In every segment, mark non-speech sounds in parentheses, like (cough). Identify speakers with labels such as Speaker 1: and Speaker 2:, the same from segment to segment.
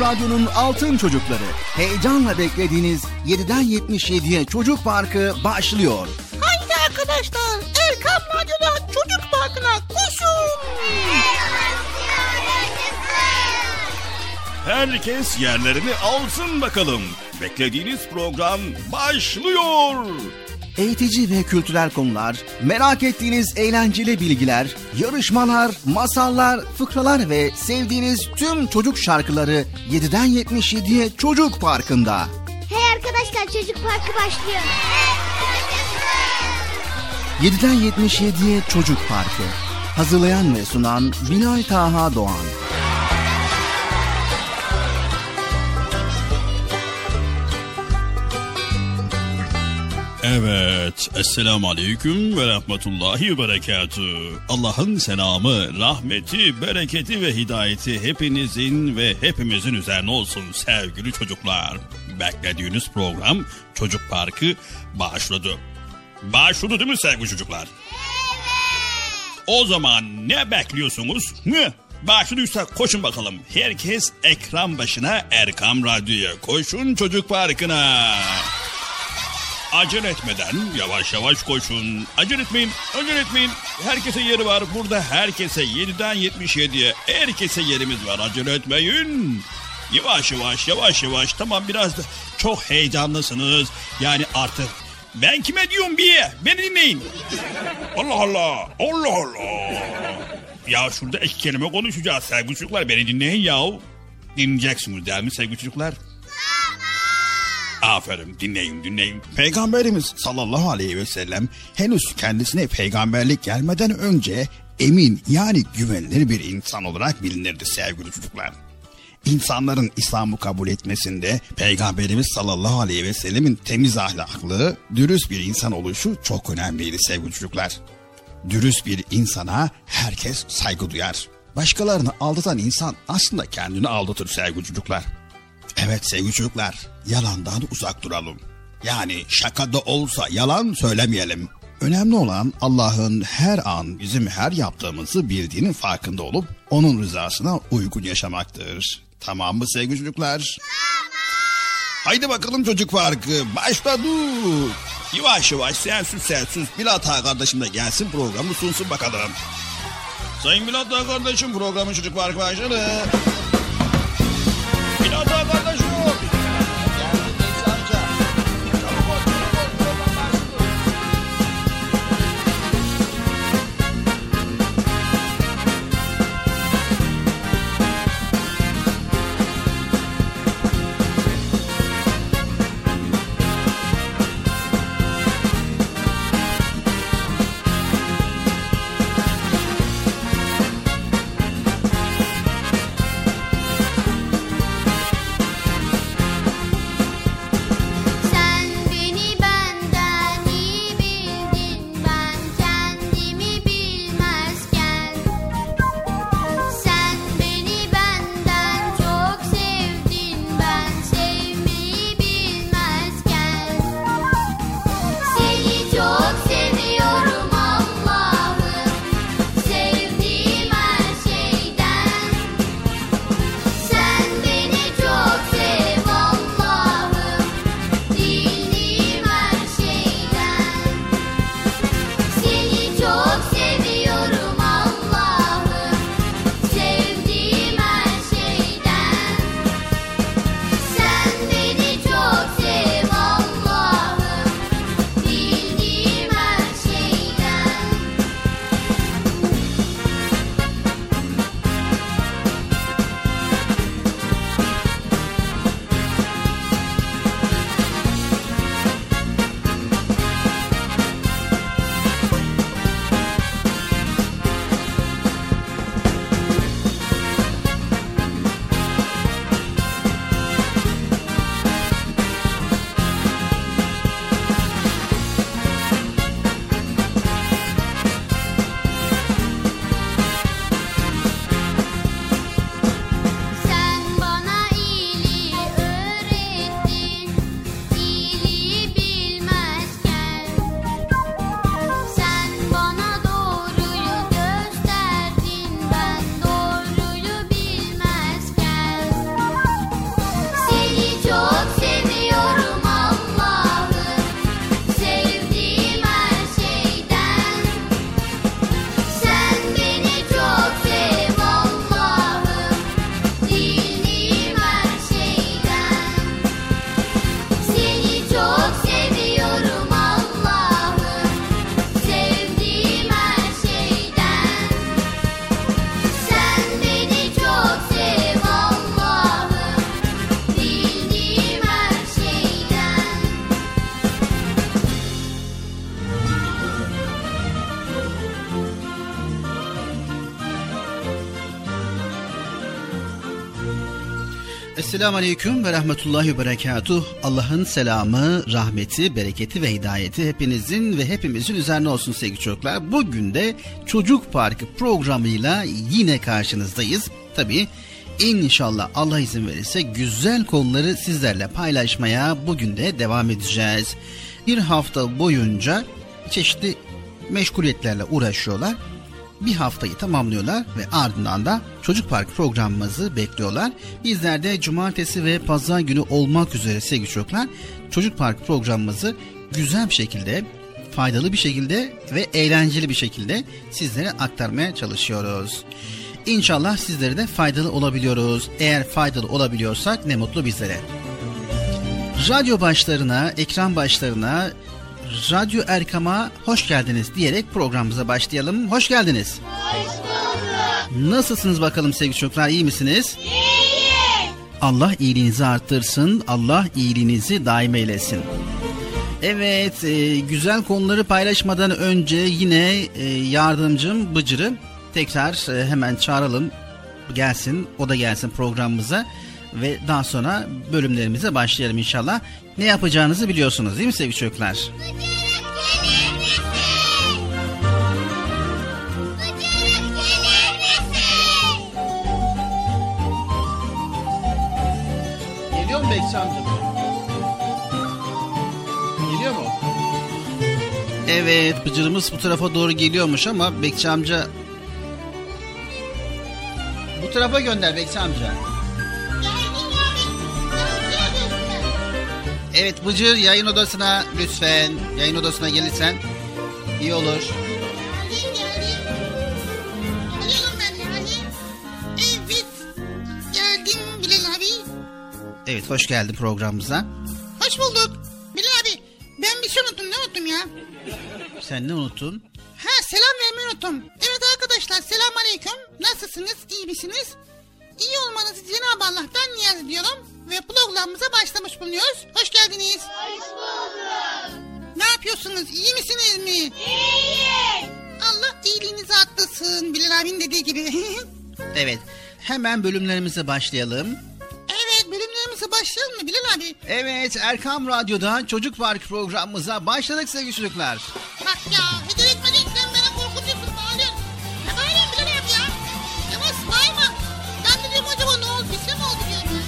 Speaker 1: Radyo'nun Altın Çocukları. Heyecanla beklediğiniz 7'den 77'ye Çocuk Parkı başlıyor.
Speaker 2: Haydi arkadaşlar Erkam Radyo'da Çocuk Parkı'na koşun.
Speaker 3: Herkes yerlerini alsın bakalım. Beklediğiniz program başlıyor
Speaker 1: eğitici ve kültürel konular, merak ettiğiniz eğlenceli bilgiler, yarışmalar, masallar, fıkralar ve sevdiğiniz tüm çocuk şarkıları 7'den 77'ye Çocuk Parkı'nda.
Speaker 4: Hey arkadaşlar Çocuk Parkı başlıyor.
Speaker 1: 7'den 77'ye Çocuk Parkı. Hazırlayan ve sunan Binay Taha Doğan.
Speaker 3: Esselamu Aleyküm ve Rahmetullahi ve Berekatü. Allah'ın selamı, rahmeti, bereketi ve hidayeti hepinizin ve hepimizin üzerine olsun sevgili çocuklar. Beklediğiniz program Çocuk Parkı başladı. Başladı değil mi sevgili çocuklar? Evet. O zaman ne bekliyorsunuz? Ne? Başlıyorsa koşun bakalım. Herkes ekran başına Erkam Radyo'ya koşun Çocuk Parkı'na. Acele etmeden yavaş yavaş koşun. Acele etmeyin, acele etmeyin. Herkese yeri var. Burada herkese 7'den 77'ye herkese yerimiz var. Acele etmeyin. Yavaş yavaş yavaş yavaş. Tamam biraz da çok heyecanlısınız. Yani artık ben kime diyorum bir beni dinleyin. Allah Allah Allah Allah. Ya şurada iki kelime konuşacağız sevgili çocuklar beni dinleyin ya. Dinleyeceksiniz değil mi sevgili çocuklar? Aferin dinleyin dinleyin. Peygamberimiz sallallahu aleyhi ve sellem henüz kendisine peygamberlik gelmeden önce emin yani güvenilir bir insan olarak bilinirdi sevgili çocuklar.
Speaker 5: insanların İslam'ı kabul etmesinde Peygamberimiz sallallahu aleyhi ve sellemin temiz ahlaklı, dürüst bir insan oluşu çok önemliydi sevgili çocuklar. Dürüst bir insana herkes saygı duyar. Başkalarını aldatan insan aslında kendini aldatır sevgili çocuklar. Evet sevgili çocuklar, yalandan uzak duralım. Yani şakada olsa yalan söylemeyelim. Önemli olan Allah'ın her an bizim her yaptığımızı bildiğinin farkında olup onun rızasına uygun yaşamaktır. Tamam mı sevgili çocuklar? Tamam. Haydi bakalım çocuk farkı başladı. Yavaş yavaş sensiz sensiz Bilat kardeşim de gelsin programı sunsun bakalım. Sayın Bilat kardeşim programın çocuk farkı başladı. Bilat kardeşim.
Speaker 1: Esselamu Aleyküm ve Rahmetullahi ve Berekatuh. Allah'ın selamı, rahmeti, bereketi ve hidayeti hepinizin ve hepimizin üzerine olsun sevgili çocuklar. Bugün de Çocuk Parkı programıyla yine karşınızdayız. Tabii inşallah Allah izin verirse güzel konuları sizlerle paylaşmaya bugün de devam edeceğiz. Bir hafta boyunca çeşitli meşguliyetlerle uğraşıyorlar bir haftayı tamamlıyorlar ve ardından da Çocuk Park programımızı bekliyorlar. Bizler de cumartesi ve pazar günü olmak üzere sevgili çocuklar Çocuk Park programımızı güzel bir şekilde, faydalı bir şekilde ve eğlenceli bir şekilde sizlere aktarmaya çalışıyoruz. İnşallah sizlere de faydalı olabiliyoruz. Eğer faydalı olabiliyorsak ne mutlu bizlere. Radyo başlarına, ekran başlarına, Radyo Erkam'a hoş geldiniz diyerek programımıza başlayalım. Hoş geldiniz.
Speaker 6: Hoş bulduk.
Speaker 1: Nasılsınız bakalım sevgili çocuklar iyi misiniz?
Speaker 6: İyiyiz.
Speaker 1: Allah iyiliğinizi arttırsın. Allah iyiliğinizi daim eylesin. Evet e, güzel konuları paylaşmadan önce yine e, yardımcım Bıcır'ı tekrar e, hemen çağıralım. gelsin, o da gelsin programımıza ve daha sonra bölümlerimize başlayalım inşallah. Ne yapacağınızı biliyorsunuz değil mi sevgili çocuklar? Geliyor Bekçi amca? Geliyor mu? Evet, Bıcır'ımız bu tarafa doğru geliyormuş ama Bekçi amca... Bu tarafa gönder Bekçi amca. Evet Bıcır yayın odasına lütfen. Yayın odasına gelirsen iyi olur.
Speaker 2: Evet
Speaker 1: hoş geldin programımıza.
Speaker 2: Hoş bulduk. Bilal abi ben bir şey unuttum ne unuttum ya?
Speaker 1: Sen ne unuttun?
Speaker 2: Ha selam vermeyi unuttum. Evet arkadaşlar selam aleyküm. Nasılsınız? İyi misiniz? İyi olmanızı Cenab-ı Allah'tan niyaz ediyorum. Ve programımıza başlamış bulunuyoruz. Hoş geldiniz.
Speaker 6: Hoş bulduk.
Speaker 2: Ne yapıyorsunuz? İyi misiniz mi?
Speaker 6: İyiyiz.
Speaker 2: Allah iyiliğinizi atlasın. Bilal abinin dediği gibi. (laughs)
Speaker 1: Evet hemen bölümlerimize başlayalım.
Speaker 2: Başlayalım mı Bilal abi?
Speaker 1: Evet Erkam Radyo'da Çocuk Park programımıza başladık sevgili çocuklar.
Speaker 2: Bak ya hediye etmedin sen beni korkutuyorsun bağırıyorsun. Ne bağırıyorsun Bilal abi ya? Yavaş bağırma. Ben de diyorum acaba ne oldu? Bir şey mi oldu diyorum.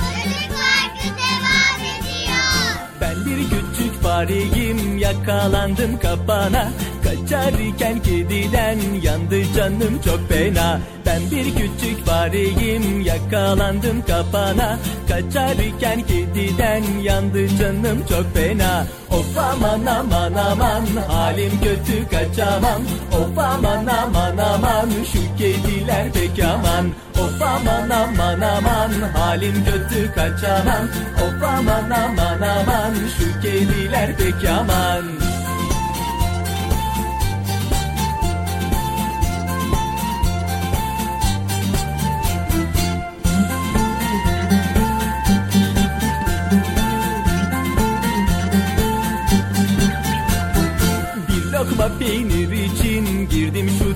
Speaker 6: Çocuk Parkı devam ediyor.
Speaker 7: Ben bir küçük fareyim yakalandım kapana Kaçarken kediden yandı canım çok fena. Ben bir küçük fareyim yakalandım kapana. Kaçarken kediden yandı canım çok fena. Of aman aman aman halim kötü kaçamam. Of aman aman aman şu kediler pek aman. Of aman aman aman halim kötü kaçamam. Of aman aman aman şu kediler pek aman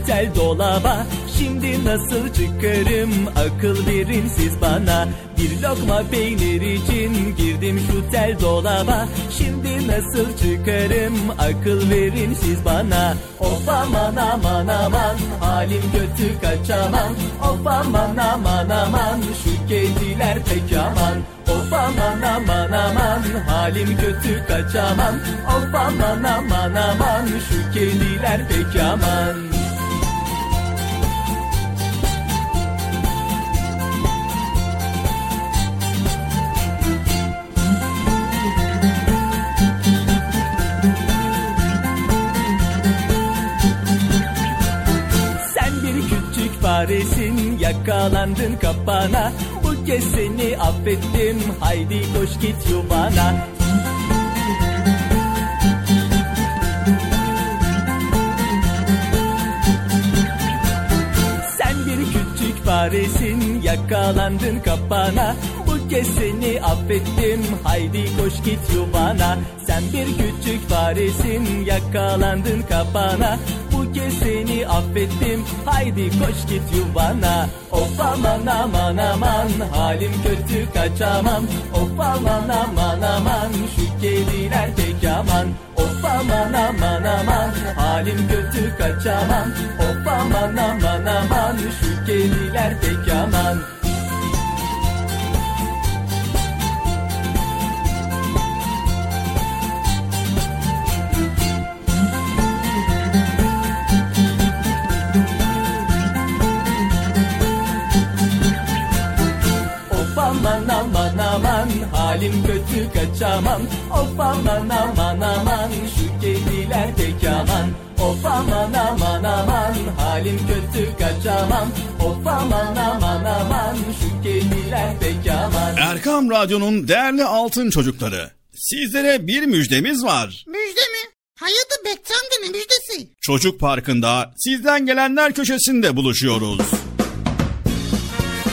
Speaker 7: tel dolaba. Şimdi nasıl çıkarım? Akıl verin siz bana. Bir lokma peynir için girdim şu tel dolaba. Şimdi nasıl çıkarım? Akıl verin siz bana. Of aman aman aman. Halim kötü kaçamam Of aman aman aman. Şu kediler pek aman. Of aman aman aman. Halim kötü kaçamam Of aman aman aman. Şu kediler pek aman yakalandın kapana. Bu kez seni affettim. Haydi koş git yuvana. Sen bir küçük faresin yakalandın kapana. Bu kez seni affettim. Haydi koş git yuvana. Sen bir küçük faresin yakalandın kapana Bu kez seni affettim. Haydi koş git yuvana. Of aman aman aman halim kötü kaçamam. Of aman aman aman şu kediler pek aman. Of aman aman aman halim kötü kaçamam. Of aman aman aman şu kediler pek aman halim kötü kaçamam Of aman aman aman şu kediler pek aman Of aman aman aman halim kötü kaçamam Of aman aman aman şu kediler pek aman
Speaker 5: Erkam Radyo'nun değerli altın çocukları. Sizlere bir müjdemiz var.
Speaker 2: Müjde mi? Hayatı Bekçam'da ne müjdesi?
Speaker 5: Çocuk Parkı'nda sizden gelenler köşesinde buluşuyoruz.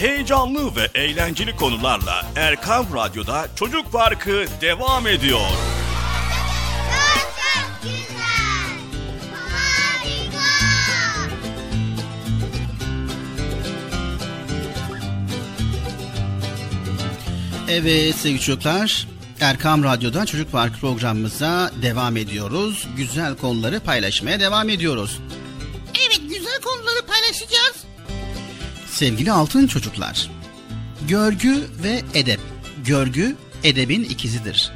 Speaker 5: Heyecanlı ve eğlenceli konularla Erkam Radyo'da Çocuk Parkı devam ediyor.
Speaker 1: Evet sevgili çocuklar. Erkam Radyo'da Çocuk Parkı programımıza devam ediyoruz. Güzel konuları paylaşmaya devam ediyoruz.
Speaker 2: Evet güzel konuları paylaşacağız.
Speaker 1: Sevgili altın çocuklar. Görgü ve edep. Görgü edebin ikizidir.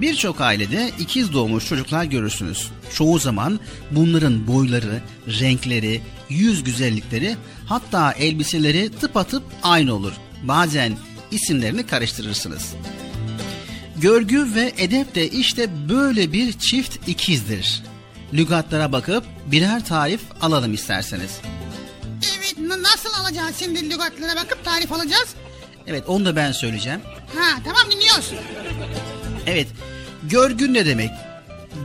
Speaker 1: Birçok ailede ikiz doğmuş çocuklar görürsünüz. Çoğu zaman bunların boyları, renkleri, yüz güzellikleri hatta elbiseleri tıpatıp aynı olur. Bazen isimlerini karıştırırsınız. Görgü ve edep de işte böyle bir çift ikizdir. Lügatlara bakıp birer tarif alalım isterseniz.
Speaker 2: Nasıl alacağız şimdi lügatlara bakıp tarif alacağız?
Speaker 1: Evet onu da ben söyleyeceğim.
Speaker 2: Ha tamam dinliyoruz.
Speaker 1: Evet, görgü ne demek?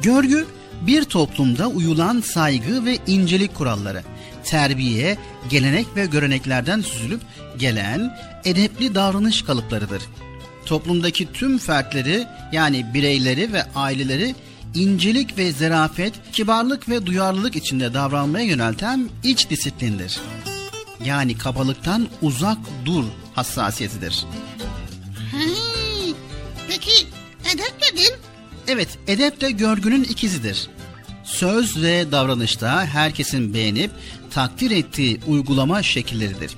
Speaker 1: Görgü bir toplumda uyulan saygı ve incelik kuralları, terbiye, gelenek ve göreneklerden süzülüp gelen edepli davranış kalıplarıdır. Toplumdaki tüm fertleri yani bireyleri ve aileleri incelik ve zerafet, kibarlık ve duyarlılık içinde davranmaya yönelten iç disiplindir. Yani kabalıktan uzak dur hassasiyetidir.
Speaker 2: Peki edep nedir?
Speaker 1: Evet, edep de görgünün ikizidir. Söz ve davranışta herkesin beğenip takdir ettiği uygulama şekilleridir.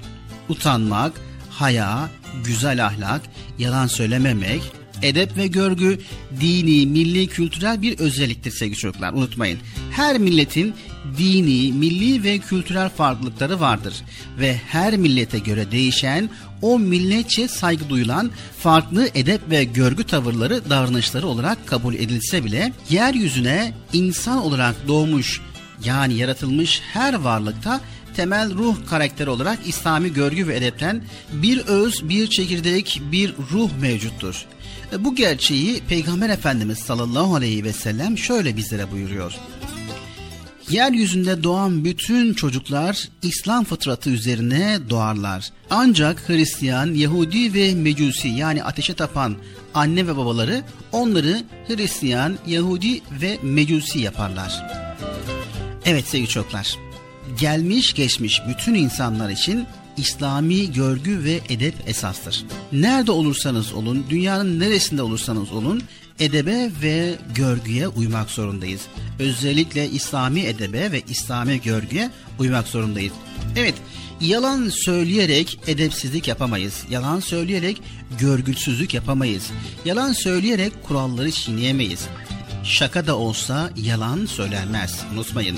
Speaker 1: Utanmak, haya, güzel ahlak, yalan söylememek, edep ve görgü dini, milli, kültürel bir özelliktir sevgili çocuklar. Unutmayın. Her milletin dini, milli ve kültürel farklılıkları vardır ve her millete göre değişen o milletçe saygı duyulan farklı edep ve görgü tavırları, davranışları olarak kabul edilse bile yeryüzüne insan olarak doğmuş yani yaratılmış her varlıkta temel ruh karakteri olarak İslami görgü ve edepten bir öz, bir çekirdek, bir ruh mevcuttur. Bu gerçeği Peygamber Efendimiz sallallahu aleyhi ve sellem şöyle bizlere buyuruyor. Yeryüzünde doğan bütün çocuklar İslam fıtratı üzerine doğarlar. Ancak Hristiyan, Yahudi ve Mecusi yani ateşe tapan anne ve babaları onları Hristiyan, Yahudi ve Mecusi yaparlar. Evet sevgili çocuklar, gelmiş geçmiş bütün insanlar için İslami görgü ve edep esastır. Nerede olursanız olun, dünyanın neresinde olursanız olun, edebe ve görgüye uymak zorundayız. Özellikle İslami edebe ve İslami görgüye uymak zorundayız. Evet, yalan söyleyerek edepsizlik yapamayız. Yalan söyleyerek görgüsüzlük yapamayız. Yalan söyleyerek kuralları çiğneyemeyiz. Şaka da olsa yalan söylenmez. Unutmayın.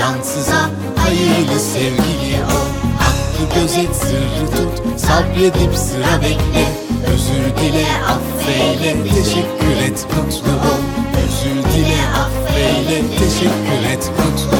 Speaker 8: cansıza, hayırlı sevgili ol. Hakkı gözet, sırrı tut, sabredip sıra bekle. Özür dile, affeyle, teşekkür et, mutlu ol. Özür dile, affeyle, teşekkür et, mutlu ol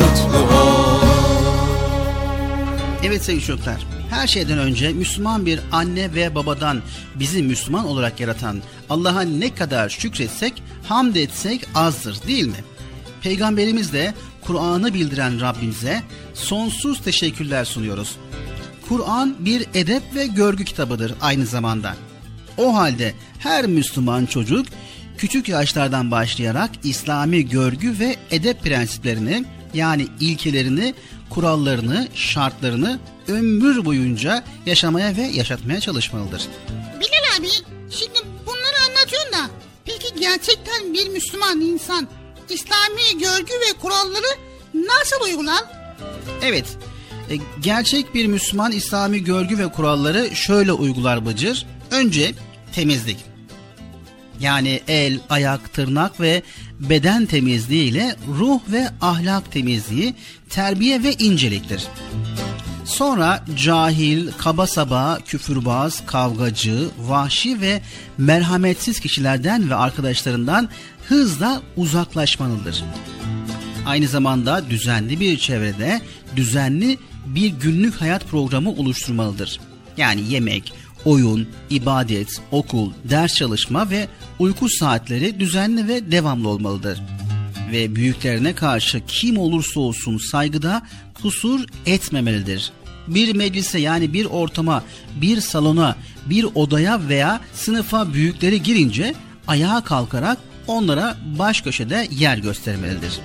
Speaker 1: Evet sevgili çocuklar, her şeyden önce Müslüman bir anne ve babadan bizi Müslüman olarak yaratan Allah'a ne kadar şükretsek, hamd etsek azdır değil mi? Peygamberimiz de Kur'an'ı bildiren Rabbimize sonsuz teşekkürler sunuyoruz. Kur'an bir edep ve görgü kitabıdır aynı zamanda. O halde her Müslüman çocuk küçük yaşlardan başlayarak İslami görgü ve edep prensiplerini yani ilkelerini, kurallarını, şartlarını ömür boyunca yaşamaya ve yaşatmaya çalışmalıdır.
Speaker 2: Bilal abi şimdi bunları anlatıyorsun da peki gerçekten bir Müslüman insan İslami görgü ve kuralları nasıl uygular?
Speaker 1: Evet, e, gerçek bir Müslüman İslami görgü ve kuralları şöyle uygular Bıcır. Önce temizlik. Yani el, ayak, tırnak ve beden temizliği ile ruh ve ahlak temizliği, terbiye ve inceliktir. Sonra cahil, kaba saba, küfürbaz, kavgacı, vahşi ve merhametsiz kişilerden ve arkadaşlarından hızla uzaklaşmalıdır. Aynı zamanda düzenli bir çevrede düzenli bir günlük hayat programı oluşturmalıdır. Yani yemek, oyun, ibadet, okul, ders çalışma ve uyku saatleri düzenli ve devamlı olmalıdır. Ve büyüklerine karşı kim olursa olsun saygıda kusur etmemelidir. Bir meclise yani bir ortama, bir salona, bir odaya veya sınıfa büyükleri girince ayağa kalkarak onlara baş köşede yer göstermelidir.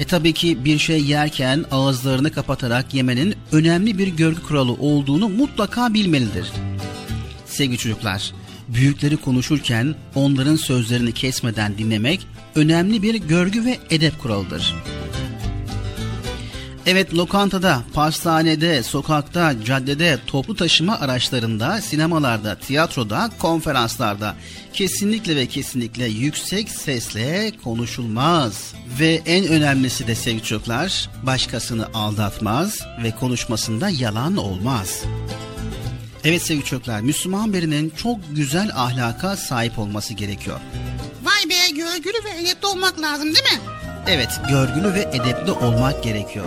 Speaker 1: E tabii ki bir şey yerken ağızlarını kapatarak yemenin önemli bir görgü kuralı olduğunu mutlaka bilmelidir. Sevgili çocuklar, büyükleri konuşurken onların sözlerini kesmeden dinlemek önemli bir görgü ve edep kuralıdır.
Speaker 9: Evet lokantada, pastanede, sokakta, caddede, toplu taşıma araçlarında, sinemalarda, tiyatroda, konferanslarda kesinlikle ve kesinlikle yüksek sesle konuşulmaz. Ve en önemlisi de sevgili çocuklar, başkasını aldatmaz ve konuşmasında yalan olmaz. Evet sevgili çocuklar, Müslüman birinin çok güzel ahlaka sahip olması gerekiyor.
Speaker 2: Vay be görgülü ve edepli olmak lazım değil mi?
Speaker 9: Evet, görgülü ve edepli olmak gerekiyor.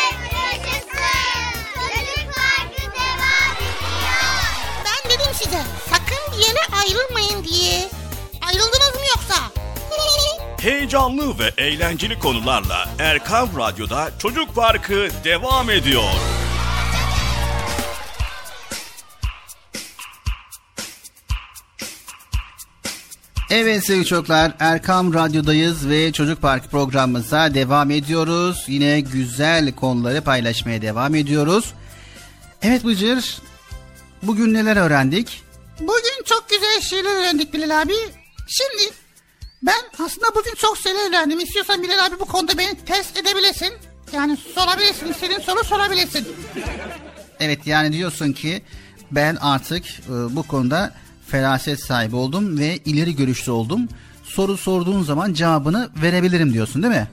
Speaker 2: Ayrılmayın diye. Ayrıldınız mı yoksa?
Speaker 5: Heyecanlı ve eğlenceli konularla Erkam Radyo'da Çocuk Parkı devam ediyor.
Speaker 1: Evet sevgili çocuklar Erkam Radyo'dayız ve Çocuk Parkı programımıza devam ediyoruz. Yine güzel konuları paylaşmaya devam ediyoruz. Evet Bıcır bugün neler öğrendik?
Speaker 2: Bugün çok güzel şeyler öğrendik Bilal abi. Şimdi ben aslında bugün çok şeyler öğrendim. İstiyorsan Bilal abi bu konuda beni test edebilirsin. Yani sorabilirsin, istediğin soru sorabilirsin.
Speaker 1: Evet yani diyorsun ki ben artık e, bu konuda feraset sahibi oldum ve ileri görüşlü oldum. Soru sorduğun zaman cevabını verebilirim diyorsun değil mi?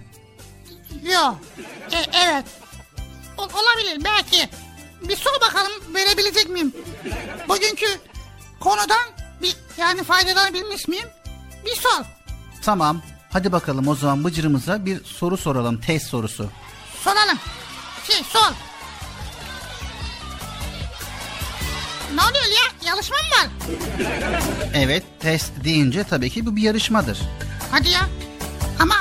Speaker 2: Yok. E, evet. O- olabilir belki. Bir sor bakalım verebilecek miyim? Bugünkü konudan bir yani faydalanabilmiş miyim? Bir sor.
Speaker 1: Tamam. Hadi bakalım o zaman Bıcır'ımıza bir soru soralım. Test sorusu.
Speaker 2: Soralım. Şey sor. Ne oluyor ya? Yarışma mı var?
Speaker 1: Evet test deyince tabii ki bu bir yarışmadır.
Speaker 2: Hadi ya. Ama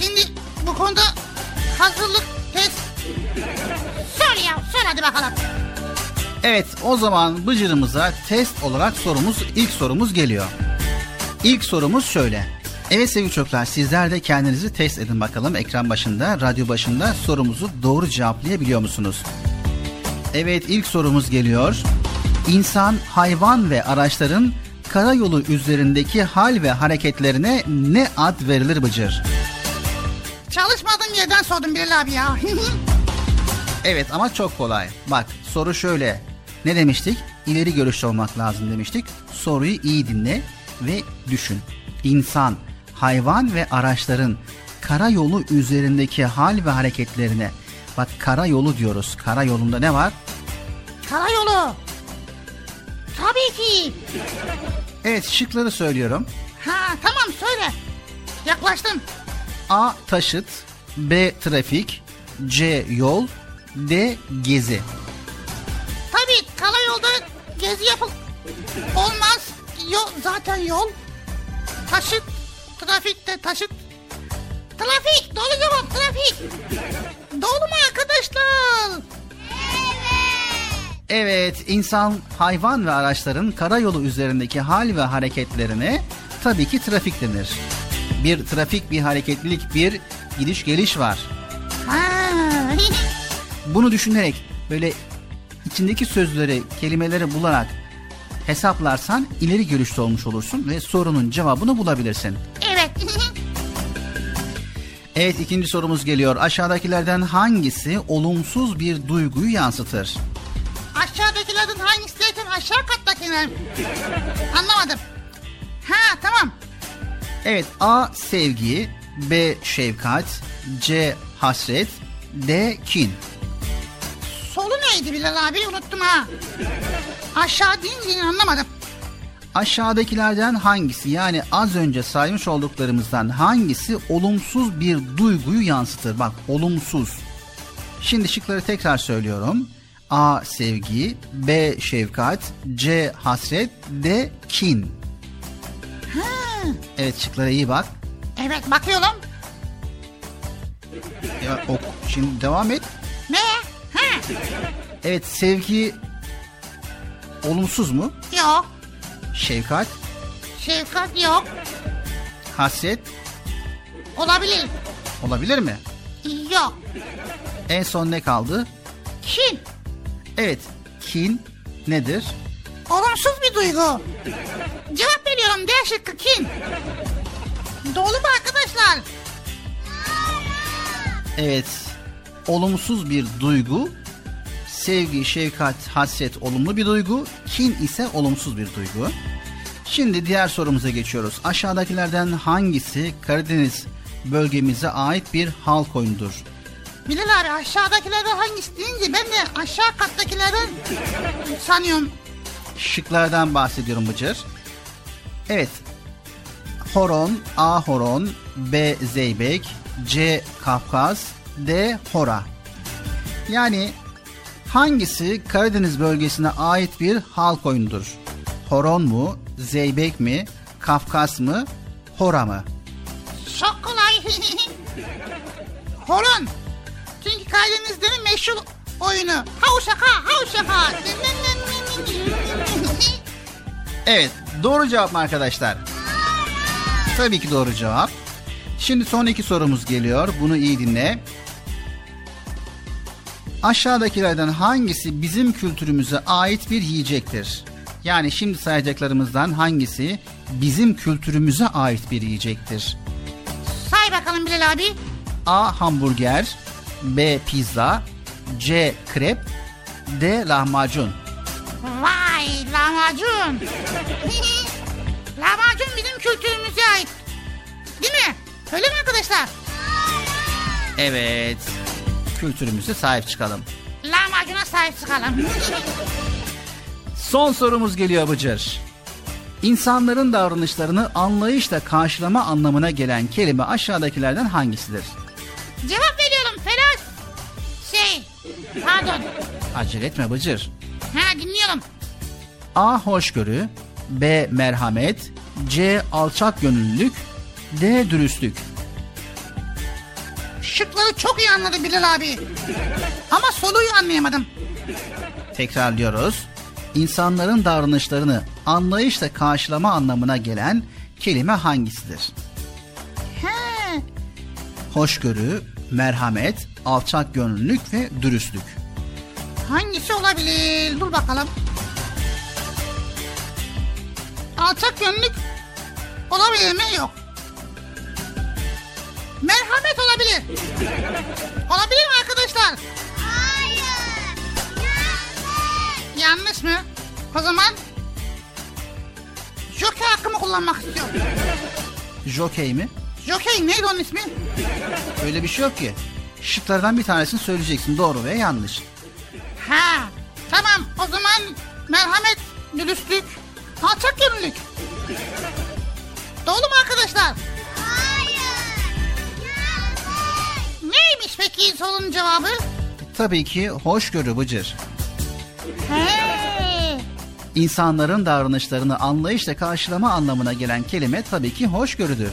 Speaker 2: şimdi bu konuda hazırlık test. Sor ya sor hadi bakalım.
Speaker 1: Evet o zaman Bıcır'ımıza test olarak sorumuz ilk sorumuz geliyor. İlk sorumuz şöyle. Evet sevgili çocuklar sizler de kendinizi test edin bakalım ekran başında, radyo başında sorumuzu doğru cevaplayabiliyor musunuz? Evet ilk sorumuz geliyor. İnsan, hayvan ve araçların karayolu üzerindeki hal ve hareketlerine ne ad verilir Bıcır?
Speaker 2: Çalışmadığım yerden sordum Bilal abi ya. (laughs)
Speaker 1: Evet ama çok kolay. Bak soru şöyle. Ne demiştik? İleri görüşlü olmak lazım demiştik. Soruyu iyi dinle ve düşün. İnsan, hayvan ve araçların karayolu üzerindeki hal ve hareketlerine. Bak karayolu diyoruz. Karayolunda ne var?
Speaker 2: Karayolu. Tabii ki.
Speaker 1: Evet şıkları söylüyorum.
Speaker 2: Ha tamam söyle. Yaklaştım.
Speaker 1: A. Taşıt B. Trafik C. Yol D. Gezi
Speaker 2: karayolda gezi yapıl olmaz. Yol zaten yol. Taşıt. Trafikte taşıt. Trafik. Doğru cevap trafik. Doğru mu arkadaşlar?
Speaker 1: Evet, insan, hayvan ve araçların karayolu üzerindeki hal ve hareketlerine tabii ki trafik denir. Bir trafik, bir hareketlilik, bir gidiş geliş var.
Speaker 2: Ha. (laughs)
Speaker 1: Bunu düşünerek böyle içindeki sözleri, kelimeleri bularak hesaplarsan ileri görüşlü olmuş olursun ve sorunun cevabını bulabilirsin.
Speaker 2: evet. (laughs)
Speaker 1: Evet ikinci sorumuz geliyor. Aşağıdakilerden hangisi olumsuz bir duyguyu yansıtır?
Speaker 2: Aşağıdakilerden hangisi derken aşağı kattakiler. (laughs) Anlamadım. Ha tamam.
Speaker 1: Evet A sevgi, B şefkat, C hasret, D kin.
Speaker 2: Solu neydi Bilal abi unuttum ha. Aşağı deyince anlamadım.
Speaker 1: Aşağıdakilerden hangisi yani az önce saymış olduklarımızdan hangisi olumsuz bir duyguyu yansıtır? Bak olumsuz. Şimdi şıkları tekrar söylüyorum. A sevgi, B şefkat, C hasret, D kin. Evet şıklara iyi bak.
Speaker 2: Evet bakıyorum.
Speaker 1: Ya, ok, şimdi devam et.
Speaker 2: Ne?
Speaker 1: Evet sevgi olumsuz mu?
Speaker 2: Yok.
Speaker 1: Şefkat,
Speaker 2: Şefkat yok.
Speaker 1: hasret
Speaker 2: Olabilir.
Speaker 1: olabilir mi?
Speaker 2: Yok.
Speaker 1: En son ne kaldı?
Speaker 2: Kin.
Speaker 1: Evet kin nedir?
Speaker 2: Olumsuz bir duygu. Cevap veriyorum D şıkkı kin. Doğru mu arkadaşlar?
Speaker 1: Evet olumsuz bir duygu sevgi, şefkat, hasret olumlu bir duygu, kin ise olumsuz bir duygu. Şimdi diğer sorumuza geçiyoruz. Aşağıdakilerden hangisi Karadeniz bölgemize ait bir halk oyunudur?
Speaker 2: Bilal abi aşağıdakilerden hangisi deyince ben de aşağı kattakilerden sanıyorum.
Speaker 1: Şıklardan bahsediyorum Bıcır. Evet. Horon, A horon, B zeybek, C kafkas, D hora. Yani hangisi Karadeniz bölgesine ait bir halk oyunudur? Horon mu, zeybek mi, kafkas mı, hora mı?
Speaker 2: Çok kolay. (laughs) Horon. Çünkü Karadeniz'de meşhur oyunu. Havşaka, havşaka. (laughs)
Speaker 1: Evet, doğru cevap mı arkadaşlar? Tabii ki doğru cevap. Şimdi son iki sorumuz geliyor. Bunu iyi dinle. Aşağıdakilerden hangisi bizim kültürümüze ait bir yiyecektir? Yani şimdi sayacaklarımızdan hangisi bizim kültürümüze ait bir yiyecektir?
Speaker 2: Say bakalım Bilal abi.
Speaker 1: A. Hamburger B. Pizza C. Krep D. Lahmacun
Speaker 2: Vay lahmacun. (laughs) lahmacun bizim kültürümüze ait. Değil mi? Öyle mi arkadaşlar?
Speaker 1: Evet. Kültürümüze sahip çıkalım.
Speaker 2: Lahmacuna sahip çıkalım.
Speaker 1: Son sorumuz geliyor Bıcır. İnsanların davranışlarını anlayışla karşılama anlamına gelen kelime aşağıdakilerden hangisidir?
Speaker 2: Cevap veriyorum Ferhat. Şey, pardon.
Speaker 1: Acele etme Bıcır.
Speaker 2: Ha dinliyorum.
Speaker 1: A. Hoşgörü B. Merhamet C. Alçak gönüllülük D. Dürüstlük
Speaker 2: Şıkları çok iyi anladı Bilal abi. Ama soruyu anlayamadım.
Speaker 1: Tekrarlıyoruz. İnsanların davranışlarını anlayışla karşılama anlamına gelen kelime hangisidir?
Speaker 2: He,
Speaker 1: Hoşgörü, merhamet, alçak gönüllülük ve dürüstlük.
Speaker 2: hangisi olabilir? Dur bakalım. Alçak gönüllük olabilir mi? Yok. Merhamet olabilir. Olabilir mi arkadaşlar?
Speaker 6: Hayır. Yanlış.
Speaker 2: Yanlış mı? O zaman Joker hakkımı kullanmak istiyorum.
Speaker 1: Jokey mi?
Speaker 2: Joker neydi onun ismi?
Speaker 1: Öyle bir şey yok ki. Şıklardan bir tanesini söyleyeceksin doğru ve yanlış.
Speaker 2: Ha, tamam o zaman merhamet, dürüstlük, alçak gönüllülük. Doğru mu arkadaşlar? Peki sorunun cevabı?
Speaker 1: Tabii ki hoşgörü Bıcır.
Speaker 2: He,
Speaker 1: İnsanların davranışlarını anlayışla karşılama anlamına gelen kelime tabii ki hoşgörüdür.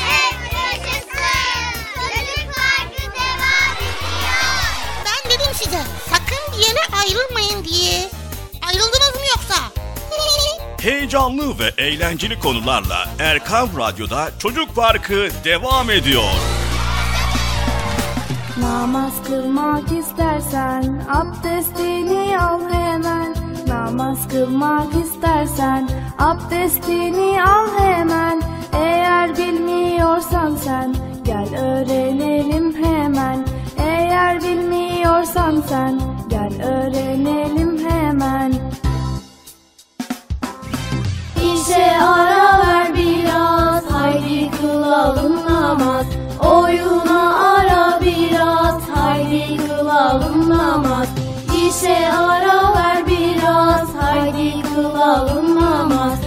Speaker 5: Heyecanlı ve eğlenceli konularla Erkam Radyo'da Çocuk Parkı devam ediyor.
Speaker 10: Namaz kılmak istersen abdestini al hemen. Namaz kılmak istersen abdestini al hemen. Eğer bilmiyorsan sen gel öğrenelim hemen. Eğer bilmiyorsan sen gel öğrenelim hemen İşe ara ver biraz haydi kılalım namaz. Oyuna ara biraz haydi kılalım namaz. İşe ara ver biraz haydi kılalım namaz.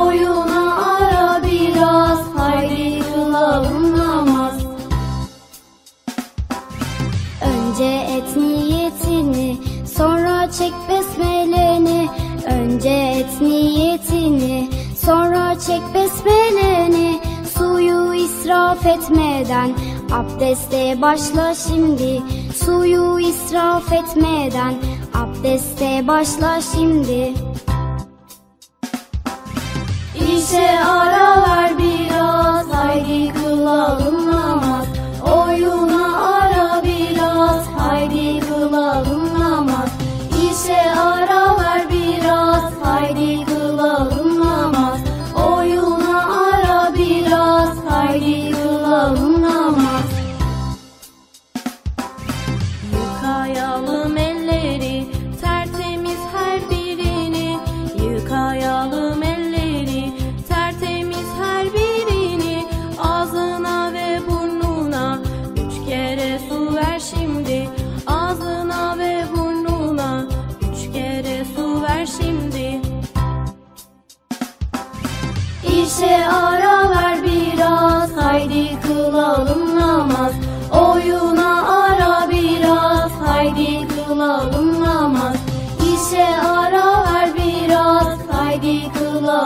Speaker 10: Oyuna ara biraz haydi kılalım namaz. Önce et niyetini sonra çek besmeleni. Önce et niyetini sonra çek besmeleni Suyu israf etmeden. Abdeste başla şimdi Suyu israf etmeden. Abdeste başla şimdi. İşe ara ver biraz haydi kılalım namaz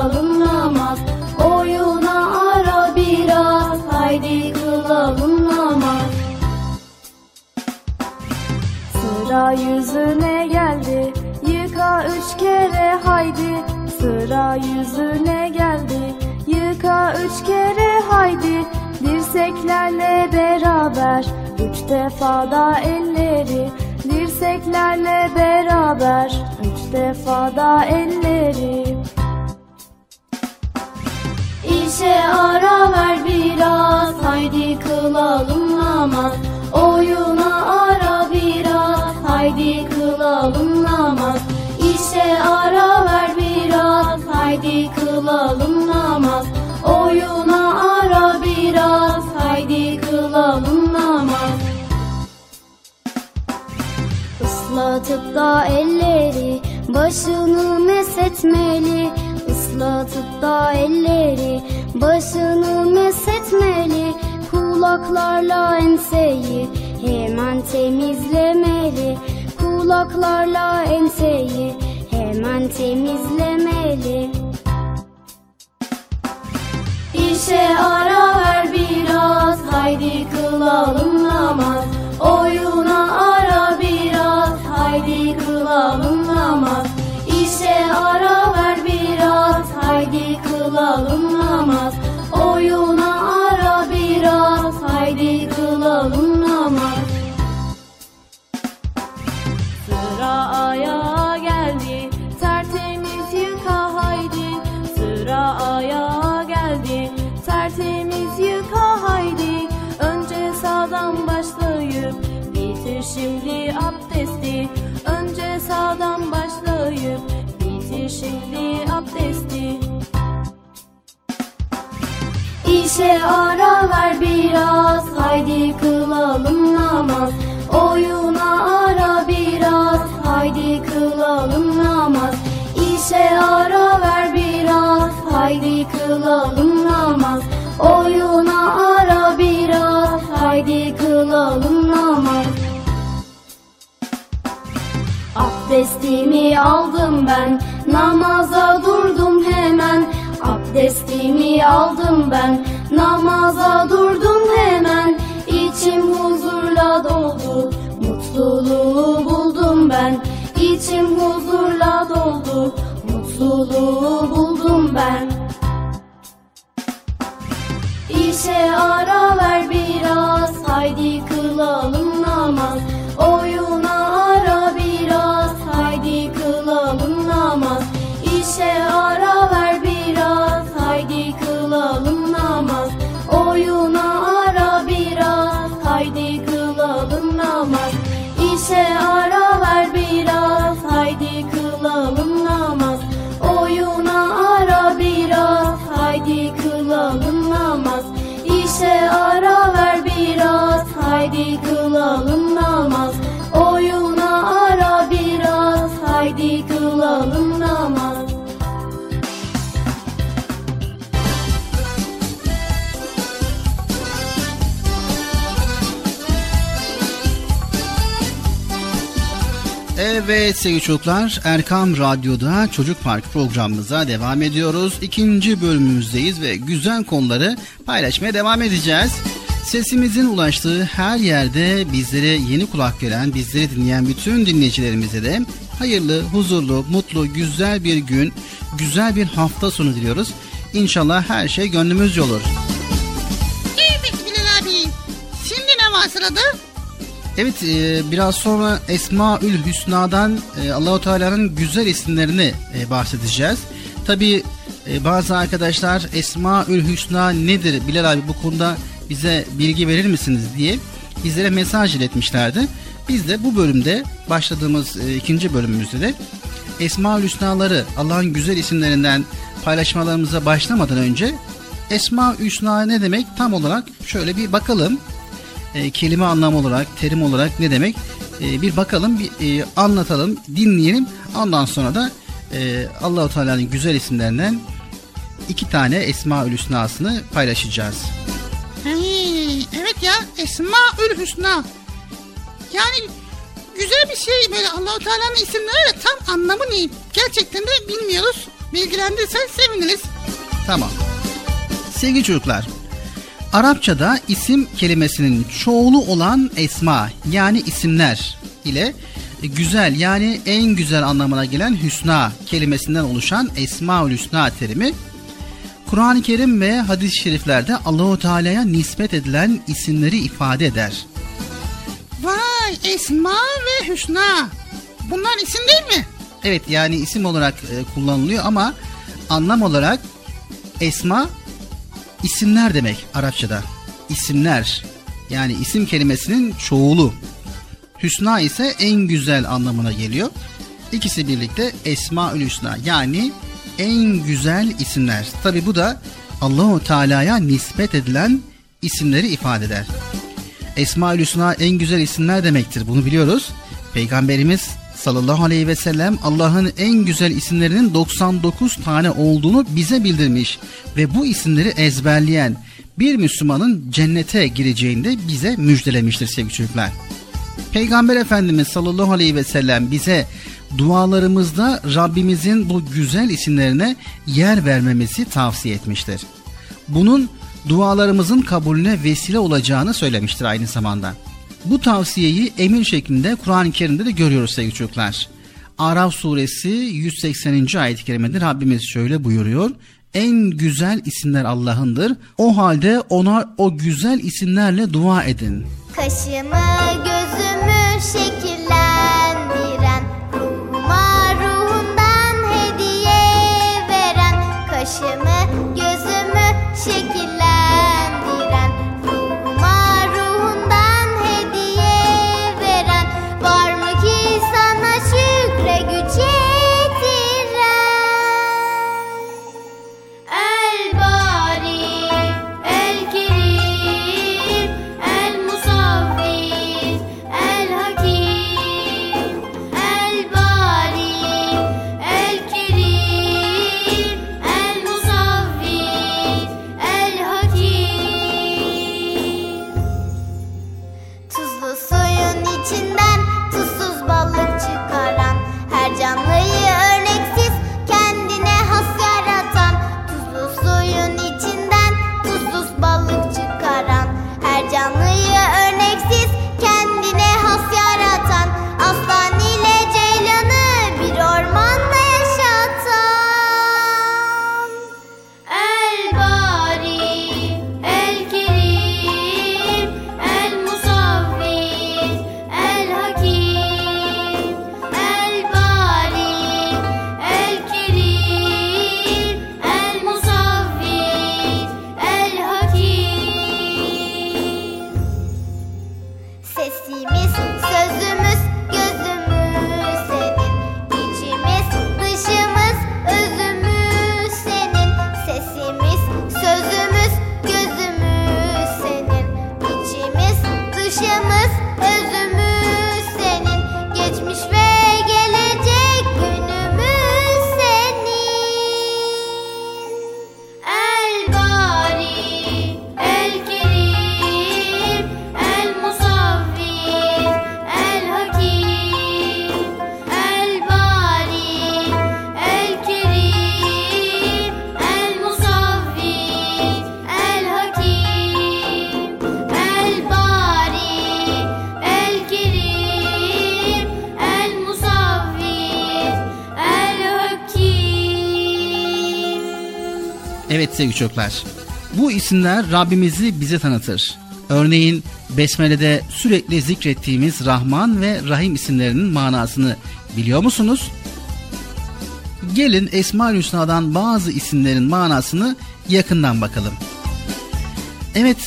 Speaker 10: kılalım namaz Oyuna ara biraz. Haydi kılalım namaz Sıra yüzüne geldi Yıka üç kere haydi. Sıra yüzüne geldi Yıka üç kere haydi. Dirseklerle beraber Üç defa da elleri. Dirseklerle beraber Üç defa da elleri ara ver biraz haydi kılalım namaz Oyuna ara biraz haydi kılalım namaz İşe ara ver biraz haydi kılalım namaz Oyuna ara biraz haydi kılalım namaz Islatıp da elleri başını mesetmeli. Islatıp da elleri başını mesetmeli Kulaklarla enseyi hemen temizlemeli. Kulaklarla enseyi hemen temizlemeli. İşe ara ver biraz haydi kılalım namaz. Oyuna ara biraz haydi kılalım namaz. İşe ara ver haydi kılalım namaz. Oyuna ara biraz. Haydi kılalım namaz. Sıra ayağa geldi. Tertemiz yıka haydi. Sıra ayağa geldi. Tertemiz yıka haydi. Önce sağdan başlayıp bitir şimdi abdesti. Önce sağdan başlayıp bitir şimdi abdesti İşe ara ver biraz. Haydi kılalım namaz. Oyuna ara biraz. Haydi kılalım namaz. İşe ara ver biraz. Haydi kılalım namaz. Oyuna ara biraz. Haydi kılalım namaz. Abdestimi aldım ben. Namaza durdum hemen Abdestimi aldım ben. Namaza durdum hemen İçim huzurla doldu. Mutluluğu buldum ben. İçim huzurla doldu. Mutluluğu buldum ben. İşe ara ver biraz haydi kılalım
Speaker 1: Evet sevgili çocuklar Erkam Radyo'da Çocuk Park programımıza devam ediyoruz. İkinci bölümümüzdeyiz ve güzel konuları paylaşmaya devam edeceğiz. Sesimizin ulaştığı her yerde bizlere yeni kulak gelen, bizleri dinleyen bütün dinleyicilerimize de hayırlı, huzurlu, mutlu, güzel bir gün, güzel bir hafta sonu diliyoruz. İnşallah her şey gönlümüzce olur.
Speaker 2: Evet Bilal abi. Şimdi ne var sırada?
Speaker 1: Evet e, biraz sonra Esmaül Hüsna'dan e, Allahu Teala'nın güzel isimlerini e, bahsedeceğiz. Tabi bazı arkadaşlar Esmaül Hüsna nedir Bilal abi bu konuda bize bilgi verir misiniz diye bizlere mesaj iletmişlerdi. Biz de bu bölümde başladığımız e, ikinci bölümümüzde de Esmaül Hüsna'ları Allah'ın güzel isimlerinden paylaşmalarımıza başlamadan önce Esma Hüsna ne demek tam olarak şöyle bir bakalım e, kelime anlamı olarak, terim olarak ne demek? E, bir bakalım, bir e, anlatalım, dinleyelim. Ondan sonra da e, Allahu Teala'nın güzel isimlerinden iki tane Esmaül Hüsna'sını paylaşacağız.
Speaker 2: Hey, evet ya Esmaül Hüsna. Yani güzel bir şey böyle Allahu Teala'nın isimleri de tam anlamı ne? Gerçekten de bilmiyoruz. Bilgilendirsen seviniriz.
Speaker 1: Tamam. Sevgili çocuklar, Arapçada isim kelimesinin çoğulu olan esma yani isimler ile güzel yani en güzel anlamına gelen hüsna kelimesinden oluşan esmaül hüsna terimi Kur'an-ı Kerim ve hadis-i şeriflerde Allahu Teala'ya nispet edilen isimleri ifade eder.
Speaker 2: Vay Esma ve Hüsna. Bunlar isim değil mi?
Speaker 1: Evet yani isim olarak e, kullanılıyor ama anlam olarak esma isimler demek Arapçada. İsimler yani isim kelimesinin çoğulu. Hüsna ise en güzel anlamına geliyor. İkisi birlikte Esmaül Hüsna yani en güzel isimler. Tabi bu da Allahu Teala'ya nispet edilen isimleri ifade eder. Esmaül Hüsna en güzel isimler demektir. Bunu biliyoruz. Peygamberimiz sallallahu aleyhi ve sellem Allah'ın en güzel isimlerinin 99 tane olduğunu bize bildirmiş ve bu isimleri ezberleyen bir Müslümanın cennete gireceğini de bize müjdelemiştir sevgili çocuklar. Peygamber Efendimiz sallallahu aleyhi ve sellem bize dualarımızda Rabbimizin bu güzel isimlerine yer vermemizi tavsiye etmiştir. Bunun dualarımızın kabulüne vesile olacağını söylemiştir aynı zamanda. Bu tavsiyeyi emir şeklinde Kur'an-ı Kerim'de de görüyoruz sevgili çocuklar. Araf suresi 180. ayet-i kerimede Rabbimiz şöyle buyuruyor. En güzel isimler Allah'ındır. O halde ona o güzel isimlerle dua edin.
Speaker 6: Kaşımı gözümü şekillendiren
Speaker 1: sevgili çocuklar. Bu isimler Rabbimizi bize tanıtır. Örneğin Besmele'de sürekli zikrettiğimiz Rahman ve Rahim isimlerinin manasını biliyor musunuz? Gelin Esma-ül Hüsna'dan bazı isimlerin manasını yakından bakalım. Evet,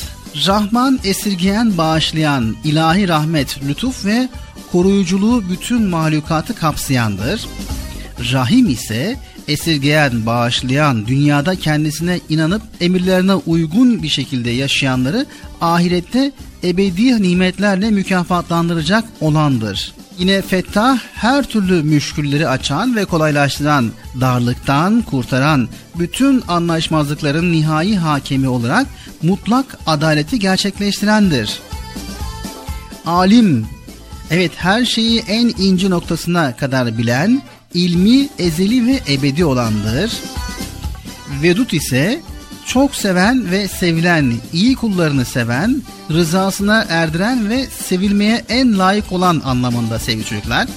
Speaker 1: Rahman esirgeyen, bağışlayan, ilahi rahmet, lütuf ve koruyuculuğu bütün mahlukatı kapsayandır. Rahim ise esirgeyen, bağışlayan, dünyada kendisine inanıp emirlerine uygun bir şekilde yaşayanları ahirette ebedi nimetlerle mükafatlandıracak olandır. Yine Fettah her türlü müşkülleri açan ve kolaylaştıran, darlıktan kurtaran, bütün anlaşmazlıkların nihai hakemi olarak mutlak adaleti gerçekleştirendir. Alim, evet her şeyi en ince noktasına kadar bilen, ilmi ezeli ve ebedi olandır. Vedut ise çok seven ve sevilen, iyi kullarını seven, rızasına erdiren ve sevilmeye en layık olan anlamında sevgili çocuklar.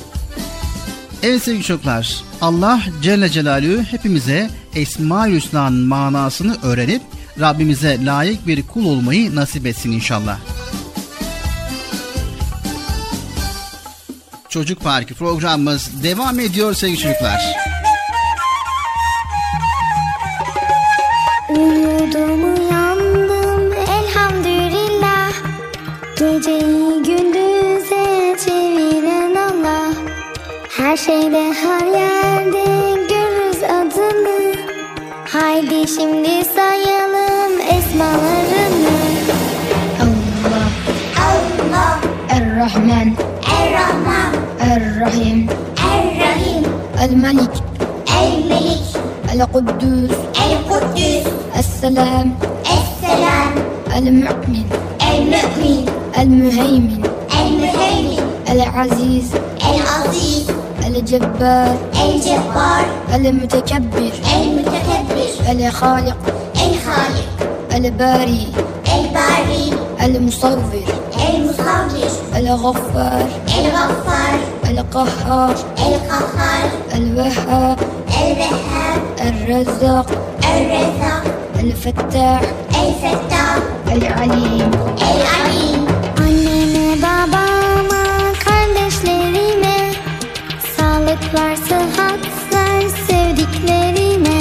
Speaker 1: Evet sevgili çocuklar, Allah Celle Celaluhu hepimize Esma-ül Hüsna'nın manasını öğrenip Rabbimize layık bir kul olmayı nasip etsin inşallah. Çocuk Parkı programımız devam ediyor sevgili çocuklar.
Speaker 6: Uyudum uyandım elhamdülillah. Geceyi gündüze çeviren Allah. Her şeyde her yerde görürüz adını. Haydi şimdi sayalım esmalarını.
Speaker 11: Allah
Speaker 6: Allah
Speaker 11: Er-Rahman
Speaker 6: الرحمن
Speaker 11: الرحيم.
Speaker 6: الرحيم.
Speaker 11: الملك.
Speaker 6: الملك.
Speaker 11: القدوس.
Speaker 6: القدوس.
Speaker 11: السلام.
Speaker 6: السلام.
Speaker 11: المؤمن.
Speaker 6: المؤمن.
Speaker 11: المهيمن.
Speaker 6: المهيمن.
Speaker 11: العزيز.
Speaker 6: العزيز.
Speaker 11: الجبار.
Speaker 6: الجبار.
Speaker 11: المتكبر.
Speaker 6: المتكبر.
Speaker 11: الخالق.
Speaker 6: الخالق.
Speaker 11: الباري.
Speaker 6: الباري.
Speaker 11: المصور.
Speaker 6: المصور.
Speaker 11: الغفار
Speaker 6: الغفار
Speaker 11: القهار
Speaker 6: القهار
Speaker 11: الوهاب
Speaker 6: الوهاب
Speaker 11: الرزاق
Speaker 6: الرزاق
Speaker 11: الفتاح
Speaker 6: الفتاح
Speaker 11: العليم.
Speaker 6: العليم. Anneme babama kardeşlerime Sağlık var sıhhat ver sevdiklerime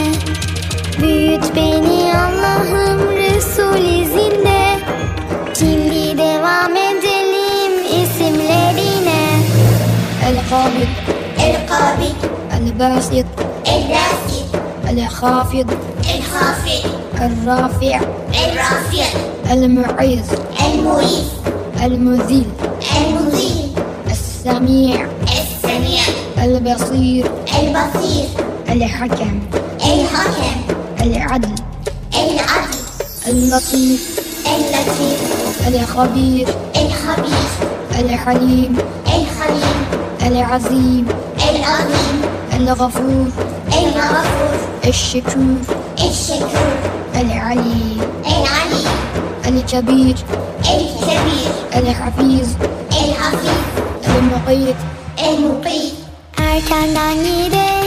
Speaker 6: Büyüt beni
Speaker 11: القابض
Speaker 6: القابض
Speaker 11: الباسط.
Speaker 6: الباسط.
Speaker 11: الخافض.
Speaker 6: الخافض.
Speaker 11: الرافع.
Speaker 6: الرافع.
Speaker 11: المعيز
Speaker 6: المعيز
Speaker 11: المذل
Speaker 6: المذل
Speaker 11: السميع.
Speaker 6: السميع.
Speaker 11: البصير.
Speaker 6: البصير.
Speaker 11: الحكم.
Speaker 6: الحكم.
Speaker 11: العدل.
Speaker 6: العدل.
Speaker 11: اللطيف.
Speaker 6: اللطيف.
Speaker 11: الخبير.
Speaker 6: الخبير.
Speaker 11: الحليم. العظيم
Speaker 6: العظيم
Speaker 11: الغفور
Speaker 6: الغفور
Speaker 11: الشكور
Speaker 6: الشكور
Speaker 11: العليم
Speaker 6: العليم
Speaker 11: الكبير
Speaker 6: الكبير
Speaker 11: الحفيظ
Speaker 6: الحفيظ
Speaker 11: المقيت
Speaker 6: المقيت Erkenden giderim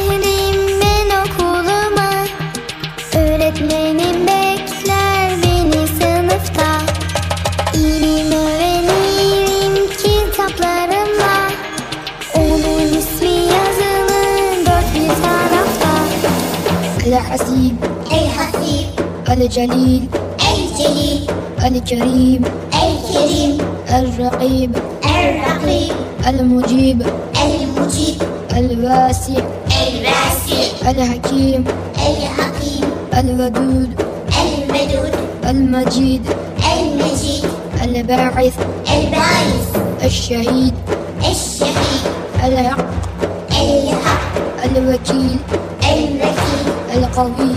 Speaker 11: الحسيب
Speaker 6: الحسيب
Speaker 11: الجليل
Speaker 6: الجليل
Speaker 11: الكريم
Speaker 6: الكريم
Speaker 11: الرقيب
Speaker 6: الرقيب
Speaker 11: المجيب
Speaker 6: المجيب
Speaker 11: الواسع
Speaker 6: الواسع
Speaker 11: الحكيم
Speaker 6: الحكيم
Speaker 11: الودود
Speaker 6: الودود
Speaker 11: المجيد
Speaker 6: المجيد
Speaker 11: الباعث
Speaker 6: الباعث
Speaker 11: الشهيد.
Speaker 6: الشهيد.
Speaker 11: الحق.
Speaker 6: الحق.
Speaker 11: الوكيل
Speaker 6: الوكيل.
Speaker 11: القوي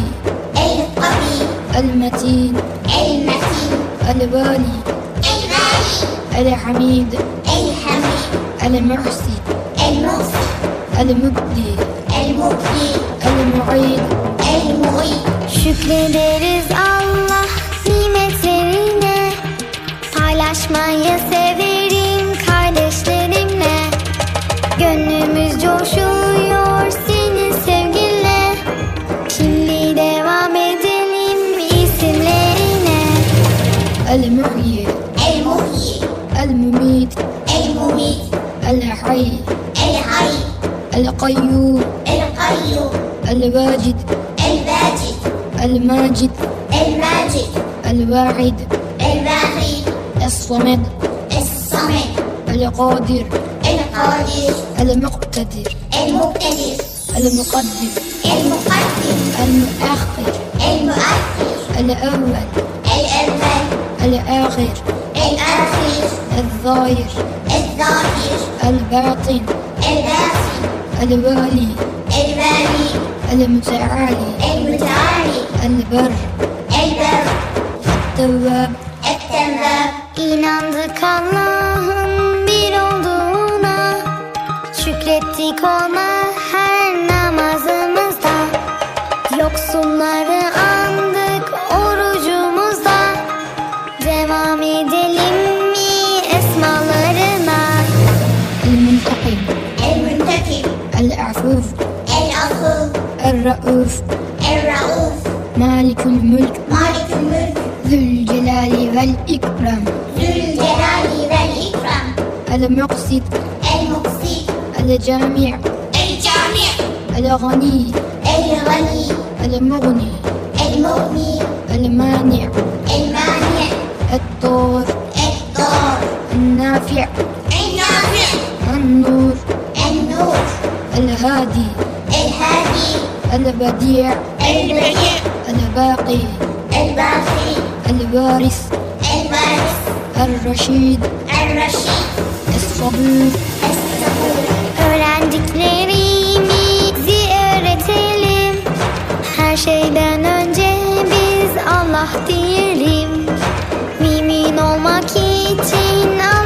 Speaker 6: القوي
Speaker 11: المتين
Speaker 6: المتين
Speaker 11: الوالي
Speaker 6: الغالي
Speaker 11: الحميد
Speaker 6: الحميد
Speaker 11: المحسن
Speaker 6: المحسن
Speaker 11: المبدي
Speaker 6: المبدي
Speaker 11: المعيد
Speaker 6: المعيد Şükrederiz Allah nimetlerine Paylaşmayı severim kardeşlerimle Gönlümüz coşuyor
Speaker 10: الحي
Speaker 12: الحي
Speaker 10: القيوم.
Speaker 12: القيوم.
Speaker 10: الواجد.
Speaker 12: الباجد
Speaker 10: الماجد.
Speaker 12: الماجد
Speaker 10: الواحد
Speaker 12: الواحد
Speaker 10: الصمد.
Speaker 12: الصمد
Speaker 10: القادر.
Speaker 12: القادر
Speaker 10: المقتدر.
Speaker 12: المقتدر
Speaker 10: المقدم
Speaker 12: المقدم
Speaker 10: المؤخر.
Speaker 12: المؤخر
Speaker 10: الأول.
Speaker 12: الأول
Speaker 10: الآخر.
Speaker 12: الآخر
Speaker 10: الظاهر
Speaker 12: الظاهر.
Speaker 10: الباطن
Speaker 12: الباطن
Speaker 10: الوالي
Speaker 12: الوالي
Speaker 10: المتعالي
Speaker 12: المتعالي
Speaker 10: البر
Speaker 12: البر
Speaker 10: التواب
Speaker 12: التواب
Speaker 6: İnandık Allah'ın bir olduğuna Şükrettik ona
Speaker 10: الملك
Speaker 12: مالك الملك.
Speaker 10: ذو الجلال والإكرام.
Speaker 12: ذو الجلال والإكرام.
Speaker 10: المقسط
Speaker 12: المقسط.
Speaker 10: الجامع.
Speaker 12: الجامع.
Speaker 10: الغني.
Speaker 12: الغني.
Speaker 10: المغني.
Speaker 12: المغني.
Speaker 10: المانع.
Speaker 12: المانع.
Speaker 10: الضار
Speaker 12: الضار
Speaker 10: النافع.
Speaker 12: النافع.
Speaker 10: النور.
Speaker 12: النور.
Speaker 10: الهادي.
Speaker 12: الهادي.
Speaker 10: البديع.
Speaker 12: البديع.
Speaker 10: الباقي
Speaker 12: الباقي
Speaker 10: الوارث
Speaker 12: الوارث
Speaker 10: الرشيد
Speaker 12: الرشيد
Speaker 10: الصبور
Speaker 12: الصبور
Speaker 6: Öğrendiklerimizi öğretelim Her şeyden önce biz Allah diyelim Mümin olmak için Allah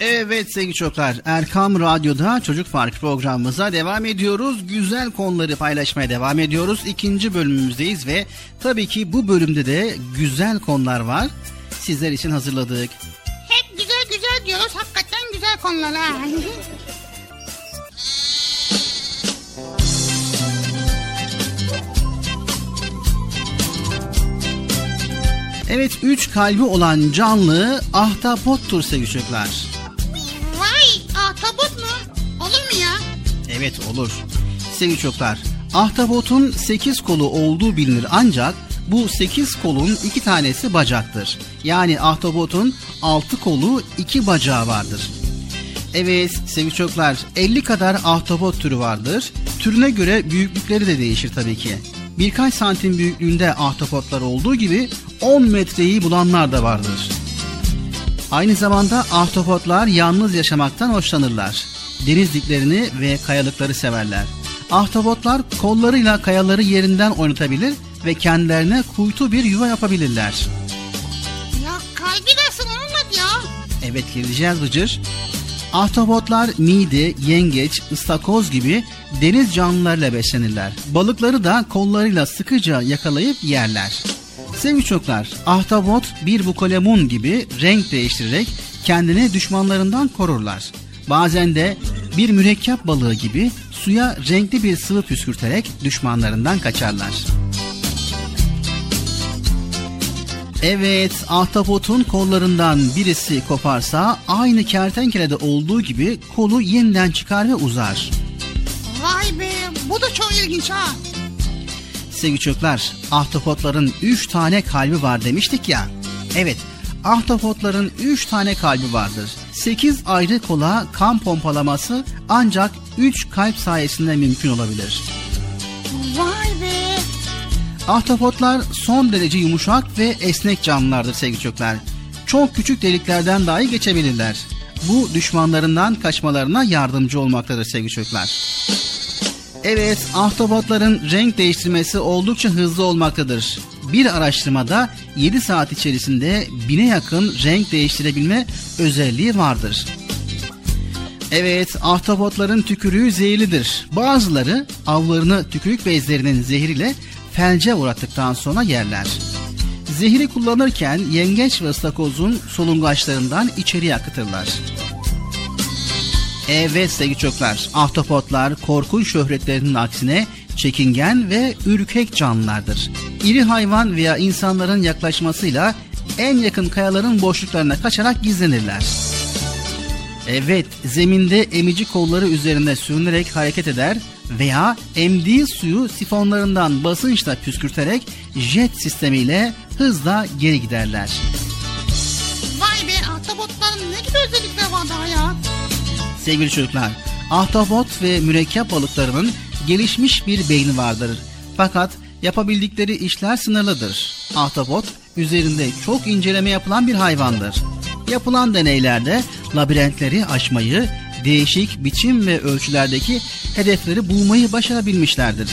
Speaker 1: Evet sevgili çocuklar Erkam Radyo'da Çocuk Park programımıza devam ediyoruz. Güzel konuları paylaşmaya devam ediyoruz. İkinci bölümümüzdeyiz ve tabii ki bu bölümde de güzel konular var. Sizler için hazırladık.
Speaker 2: Hep güzel güzel diyoruz. Hakikaten güzel konular ha.
Speaker 1: Evet üç kalbi olan canlı ahtapottur sevgili çocuklar. Evet olur. Sevgili çocuklar, ahtapotun 8 kolu olduğu bilinir ancak bu 8 kolun 2 tanesi bacaktır. Yani ahtapotun 6 kolu 2 bacağı vardır. Evet sevgili çocuklar 50 kadar ahtapot türü vardır. Türüne göre büyüklükleri de değişir tabii ki. Birkaç santim büyüklüğünde ahtapotlar olduğu gibi 10 metreyi bulanlar da vardır. Aynı zamanda ahtapotlar yalnız yaşamaktan hoşlanırlar. Deniz diklerini ve kayalıkları severler. Ahtapotlar kollarıyla kayaları yerinden oynatabilir ve kendilerine kuytu bir yuva yapabilirler.
Speaker 2: Ya kalbi nasıl anlat ya?
Speaker 1: Evet gireceğiz Bıcır. Ahtapotlar mide, yengeç, ıstakoz gibi deniz canlılarıyla beslenirler. Balıkları da kollarıyla sıkıca yakalayıp yerler. Sevgili çocuklar, ahtapot bir bukolemun gibi renk değiştirerek kendini düşmanlarından korurlar. Bazen de bir mürekkep balığı gibi suya renkli bir sıvı püskürterek düşmanlarından kaçarlar. Evet, ahtapotun kollarından birisi koparsa aynı kertenkelede olduğu gibi kolu yeniden çıkar ve uzar.
Speaker 2: Vay be bu da çok ilginç ha.
Speaker 1: Sevgili çocuklar, ahtapotların 3 tane kalbi var demiştik ya. Evet, ahtapotların 3 tane kalbi vardır. 8 ayrı kola kan pompalaması ancak 3 kalp sayesinde mümkün olabilir.
Speaker 2: Vay be.
Speaker 1: Ahtapotlar son derece yumuşak ve esnek canlılardır sevgili çocuklar. Çok küçük deliklerden dahi geçebilirler. Bu düşmanlarından kaçmalarına yardımcı olmaktadır sevgili çocuklar. Evet, ahtapotların renk değiştirmesi oldukça hızlı olmaktadır. Bir araştırmada 7 saat içerisinde bine yakın renk değiştirebilme özelliği vardır. Evet, ahtapotların tükürüğü zehirlidir. Bazıları avlarını tükürük bezlerinin zehriyle felce uğrattıktan sonra yerler. Zehri kullanırken yengeç ve ıstakozun solungaçlarından içeriye akıtırlar. Evet sevgili çocuklar, ahtapotlar korkunç şöhretlerinin aksine çekingen ve ürkek canlılardır. İri hayvan veya insanların yaklaşmasıyla en yakın kayaların boşluklarına kaçarak gizlenirler. Evet, zeminde emici kolları üzerinde sürünerek hareket eder veya emdiği suyu sifonlarından basınçla püskürterek jet sistemiyle hızla geri giderler. Sevgili çocuklar, ahtapot ve mürekkep balıklarının gelişmiş bir beyni vardır. Fakat yapabildikleri işler sınırlıdır. Ahtapot üzerinde çok inceleme yapılan bir hayvandır. Yapılan deneylerde labirentleri aşmayı, değişik biçim ve ölçülerdeki hedefleri bulmayı başarabilmişlerdir.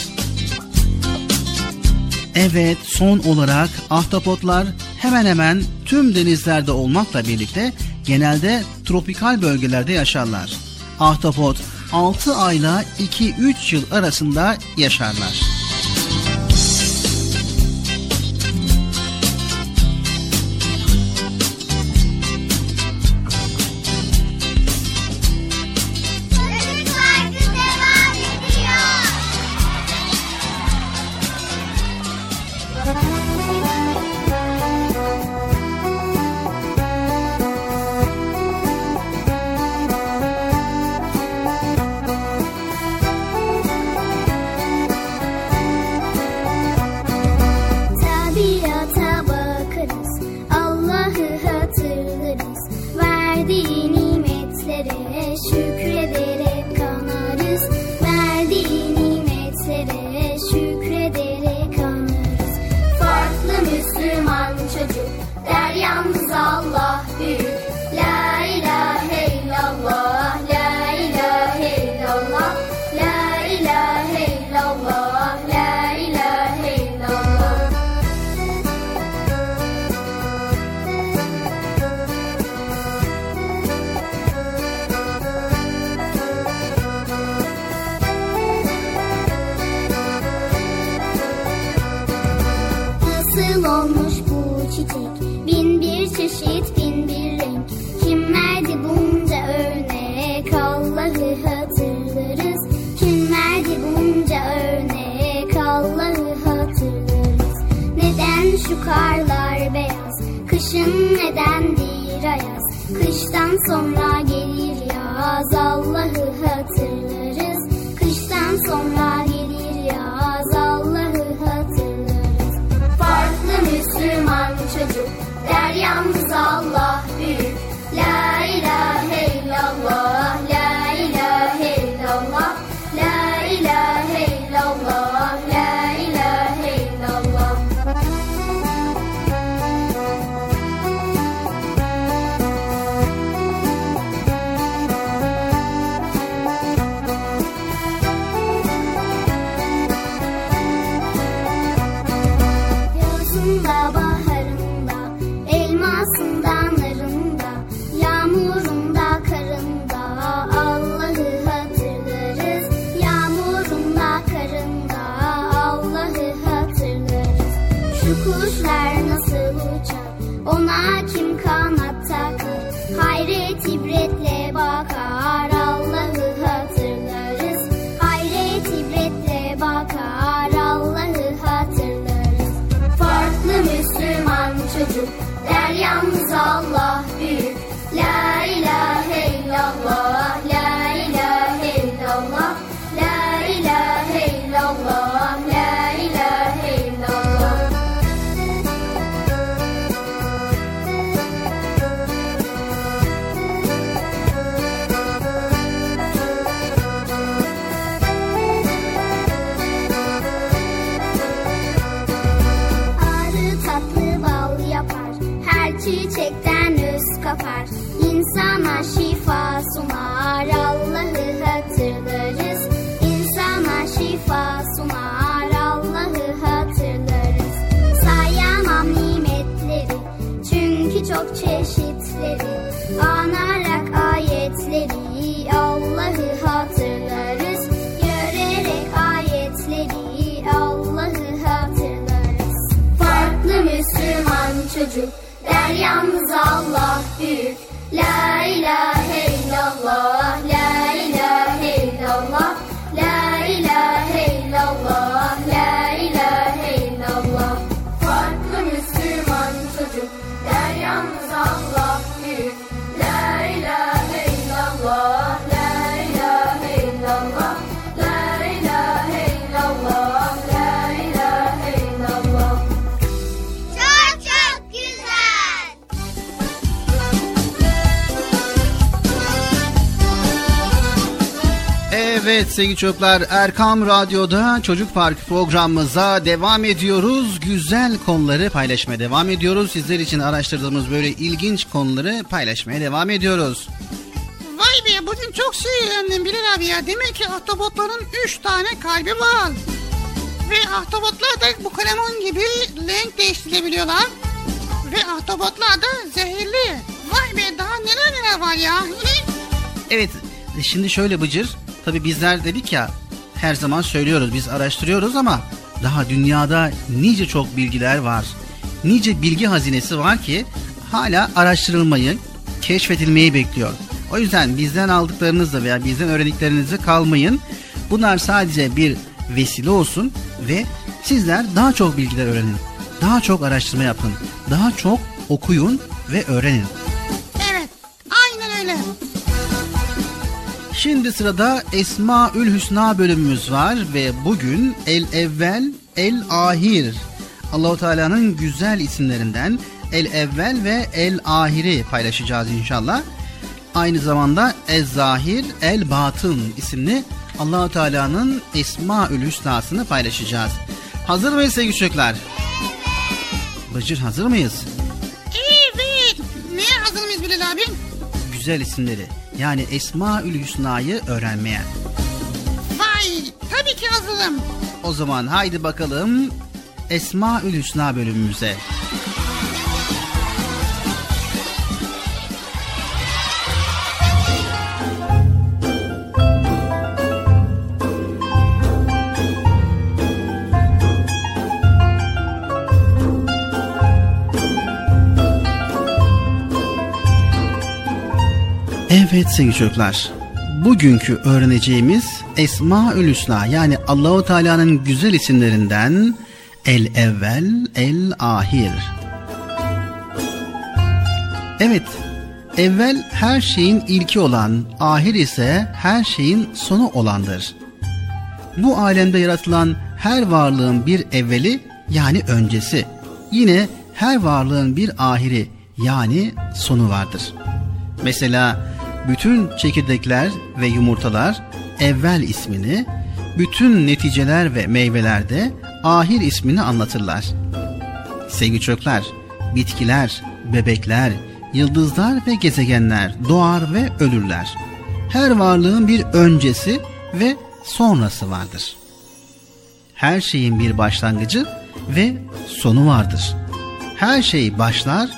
Speaker 1: Evet, son olarak ahtapotlar hemen hemen tüm denizlerde olmakla birlikte genelde tropikal bölgelerde yaşarlar. Ahtapot 6 ayla 2-3 yıl arasında yaşarlar.
Speaker 6: Allah
Speaker 1: Evet sevgili çocuklar Erkam Radyo'da Çocuk Park programımıza devam ediyoruz. Güzel konuları paylaşmaya devam ediyoruz. Sizler için araştırdığımız böyle ilginç konuları paylaşmaya devam ediyoruz.
Speaker 2: Vay be bugün çok sinirlendim Bilal abi ya. Demek ki ahtapotların 3 tane kalbi var. Ve ahtapotlar da bu kalemun gibi renk değiştirebiliyorlar. Ve ahtapotlar da zehirli. Vay be daha neler neler var ya.
Speaker 1: Evet şimdi şöyle Bıcır tabi bizler dedik ya her zaman söylüyoruz biz araştırıyoruz ama daha dünyada nice çok bilgiler var. Nice bilgi hazinesi var ki hala araştırılmayı, keşfedilmeyi bekliyor. O yüzden bizden aldıklarınızla veya bizden öğrendiklerinizi kalmayın. Bunlar sadece bir vesile olsun ve sizler daha çok bilgiler öğrenin. Daha çok araştırma yapın. Daha çok okuyun ve öğrenin. Şimdi sırada Esmaül Hüsna bölümümüz var ve bugün El Evvel El Ahir Allahu Teala'nın güzel isimlerinden El Evvel ve El Ahir'i paylaşacağız inşallah. Aynı zamanda Ez Zahir El Batın isimli Allahu Teala'nın Esmaül Hüsna'sını paylaşacağız. Hazır mıyız sevgili çocuklar? Bıcır hazır mıyız?
Speaker 2: Evet. Neye hazır mıyız Bilal abi?
Speaker 1: Güzel isimleri yani Esmaül Hüsna'yı öğrenmeye.
Speaker 2: Vay tabii ki hazırım.
Speaker 1: O zaman haydi bakalım Esmaül Hüsna bölümümüze. Evet sevgili çocuklar. Bugünkü öğreneceğimiz Esmaül Hüsna yani Allahu Teala'nın güzel isimlerinden El Evvel El Ahir. Evet, evvel her şeyin ilki olan, ahir ise her şeyin sonu olandır. Bu alemde yaratılan her varlığın bir evveli yani öncesi, yine her varlığın bir ahiri yani sonu vardır. Mesela bütün çekirdekler ve yumurtalar evvel ismini, bütün neticeler ve meyvelerde ahir ismini anlatırlar. Sevgili çocuklar, bitkiler, bebekler, yıldızlar ve gezegenler doğar ve ölürler. Her varlığın bir öncesi ve sonrası vardır. Her şeyin bir başlangıcı ve sonu vardır. Her şey başlar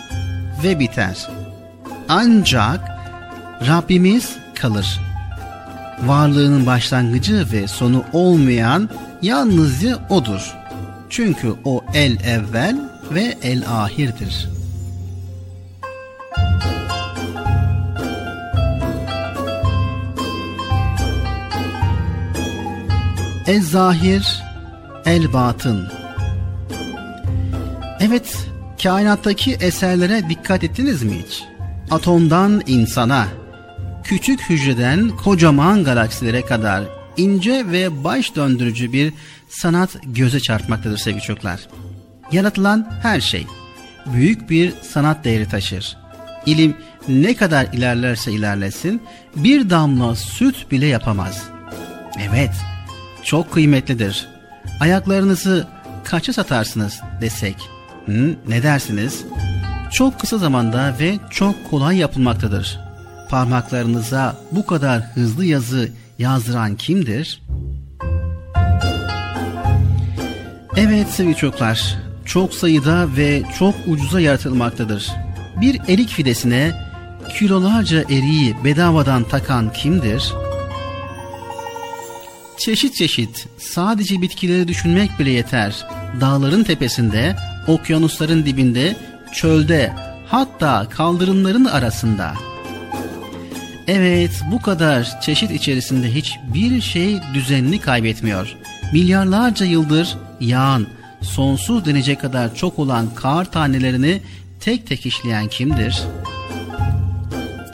Speaker 1: ve biter. Ancak Rabbimiz kalır. Varlığının başlangıcı ve sonu olmayan yalnızca O'dur. Çünkü O el evvel ve el ahirdir. Ez zahir, el batın. Evet, kainattaki eserlere dikkat ettiniz mi hiç? Atomdan insana, küçük hücreden kocaman galaksilere kadar ince ve baş döndürücü bir sanat göze çarpmaktadır sevgili çocuklar. Yaratılan her şey büyük bir sanat değeri taşır. İlim ne kadar ilerlerse ilerlesin bir damla süt bile yapamaz. Evet, çok kıymetlidir. Ayaklarınızı kaça satarsınız desek? Hı, ne dersiniz? Çok kısa zamanda ve çok kolay yapılmaktadır. Parmaklarınıza bu kadar hızlı yazı yazdıran kimdir? Evet sevgili çocuklar, çok sayıda ve çok ucuza yaratılmaktadır. Bir erik fidesine kilolarca eriği bedavadan takan kimdir? Çeşit çeşit sadece bitkileri düşünmek bile yeter. Dağların tepesinde, okyanusların dibinde, çölde, hatta kaldırımların arasında. Evet, bu kadar çeşit içerisinde hiçbir şey düzenini kaybetmiyor. Milyarlarca yıldır yağan, sonsuz denecek kadar çok olan kar tanelerini tek tek işleyen kimdir?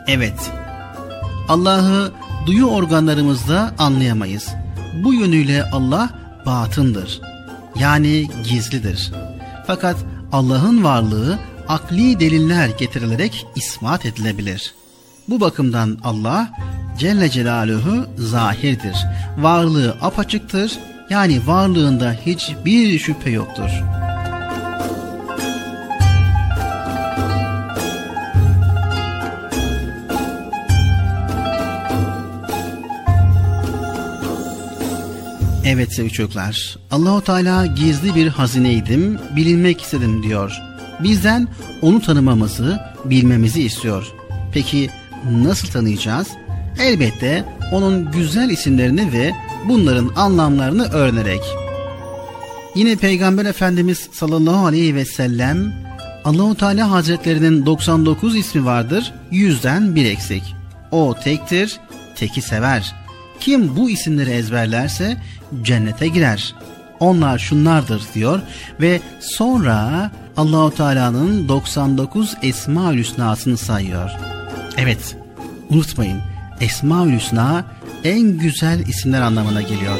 Speaker 1: Evet, Allah'ı duyu organlarımızda anlayamayız. Bu yönüyle Allah batındır. Yani gizlidir. Fakat Allah'ın varlığı akli deliller getirilerek ispat edilebilir. Bu bakımdan Allah Celle Celaluhu zahirdir. Varlığı apaçıktır. Yani varlığında hiçbir şüphe yoktur. Evet sevgili çocuklar, Allahu Teala gizli bir hazineydim, bilinmek istedim diyor. Bizden onu tanımamızı, bilmemizi istiyor. Peki nasıl tanıyacağız? Elbette onun güzel isimlerini ve bunların anlamlarını öğrenerek. Yine Peygamber Efendimiz sallallahu aleyhi ve sellem Allahu Teala Hazretlerinin 99 ismi vardır, yüzden bir eksik. O tektir, teki sever. Kim bu isimleri ezberlerse cennete girer. Onlar şunlardır diyor ve sonra Allahu Teala'nın 99 Esmaül Hüsna'sını sayıyor. Evet, unutmayın. Esmaül Hüsna en güzel isimler anlamına geliyor.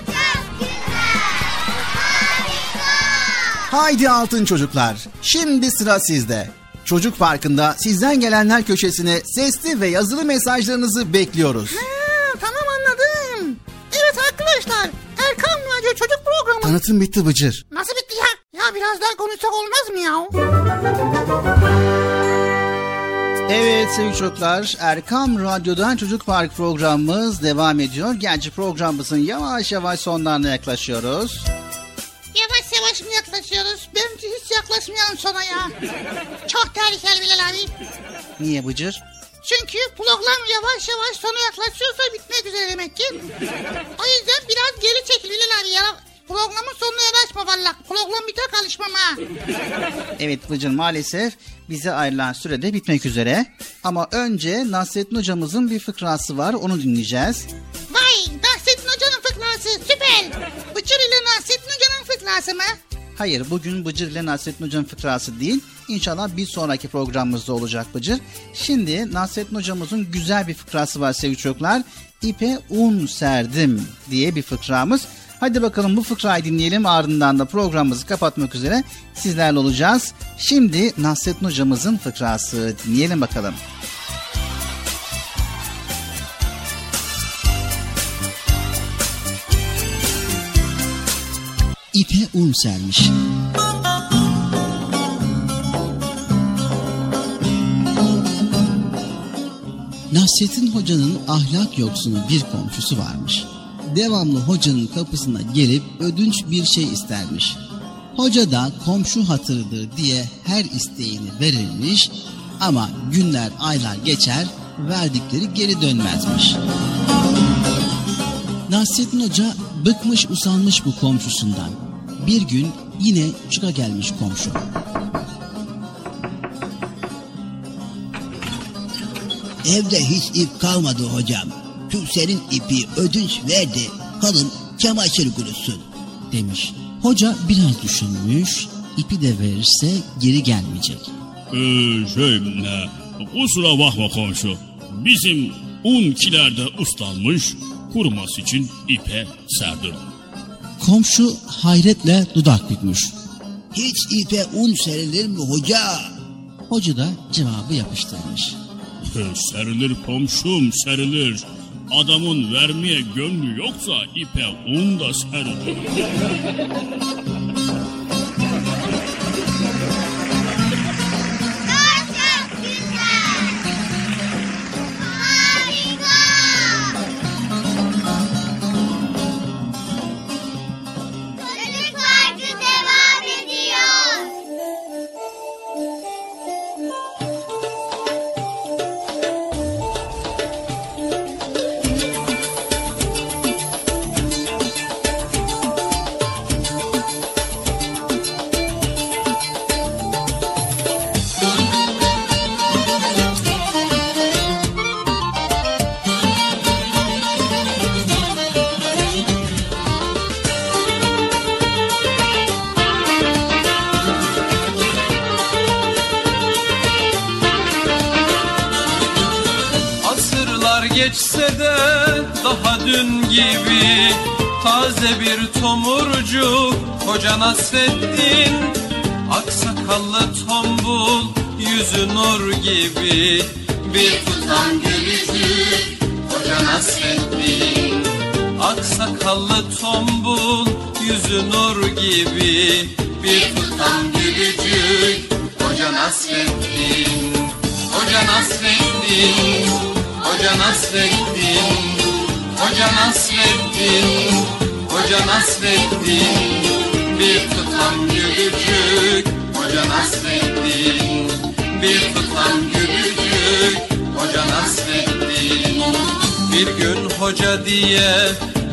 Speaker 1: Haydi altın çocuklar, şimdi sıra sizde. Çocuk Parkı'nda sizden gelenler köşesine sesli ve yazılı mesajlarınızı bekliyoruz.
Speaker 2: Ha, tamam anladım. Evet arkadaşlar Erkan Radyo Çocuk Programı.
Speaker 1: Tanıtım bitti Bıcır.
Speaker 2: Nasıl bitti ya? Ya biraz daha konuşsak olmaz mı ya?
Speaker 1: Evet sevgili çocuklar, Erkam Radyo'dan Çocuk Park programımız devam ediyor. Gerçi programımızın yavaş yavaş sonlarına yaklaşıyoruz.
Speaker 2: Yavaş yavaş mı yaklaşıyoruz? Bence hiç yaklaşmayalım sona ya. Çok tehlikeli Bilal abi.
Speaker 1: Niye Bıcır?
Speaker 2: Çünkü program yavaş yavaş sona yaklaşıyorsa bitmek üzere demek ki. O yüzden biraz geri çekil Bilal abi ya. Programın sonuna yanaşma valla. Program biter kalışmam ha.
Speaker 1: Evet Bıcır maalesef bize ayrılan sürede bitmek üzere. Ama önce Nasrettin hocamızın bir fıkrası var onu dinleyeceğiz.
Speaker 2: Vay Nasrettin Hoca'nın fıkrası süper. Bıçır ile Nasrettin Hoca'nın fıkrası mı?
Speaker 1: Hayır bugün Bıcır ile Nasrettin Hoca'nın fıkrası değil. İnşallah bir sonraki programımızda olacak Bıcır. Şimdi Nasrettin Hocamızın güzel bir fıkrası var sevgili çocuklar. İpe un serdim diye bir fıkramız. Hadi bakalım bu fıkrayı dinleyelim ardından da programımızı kapatmak üzere sizlerle olacağız. Şimdi Nasrettin Hocamızın fıkrası dinleyelim bakalım. İpe un sermiş. Nasrettin Hoca'nın ahlak yoksunu bir komşusu varmış. Devamlı hocanın kapısına gelip ödünç bir şey istermiş. Hoca da komşu hatırıdır diye her isteğini verirmiş ama günler aylar geçer verdikleri geri dönmezmiş. Nasrettin Hoca bıkmış usanmış bu komşusundan. Bir gün yine çıka gelmiş komşu.
Speaker 13: Evde hiç ip kalmadı hocam. Senin ipi ödünç verdi. Kalın çamaşır kurusun.
Speaker 1: demiş. Hoca biraz düşünmüş, ipi de verirse geri gelmeyecek.
Speaker 5: Ee, şey, e, kusura bakma komşu. Bizim un kilerde ıslanmış, kuruması için ipe serdim.
Speaker 1: Komşu hayretle dudak bükmüş.
Speaker 13: Hiç ipe un serilir mi hoca?
Speaker 1: Hoca da cevabı yapıştırmış.
Speaker 5: Serilir komşum serilir. Adamın vermeye gönlü yoksa ipe un da serilir. (laughs)
Speaker 14: gibi Bir tutam gülücük Hoca Nasreddin Aksakallı tombul Yüzü nur gibi Bir tutam gülücük Hoca Nasreddin Hoca Nasreddin Hoca Nasreddin Hoca Nasreddin Hoca Nasreddin Bir tutam gülücük Hoca Nasreddin Bir tutam gülücük Hoca Nasreddin Bir gün hoca diye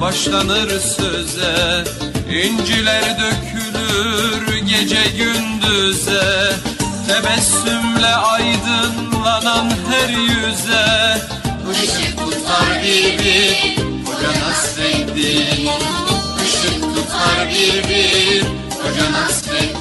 Speaker 14: başlanır söze İnciler dökülür gece gündüze. Tebessümle aydınlanan her yüze Işık tutar bir Hoca Nasreddin Işık tutar bir Hoca Nasreddin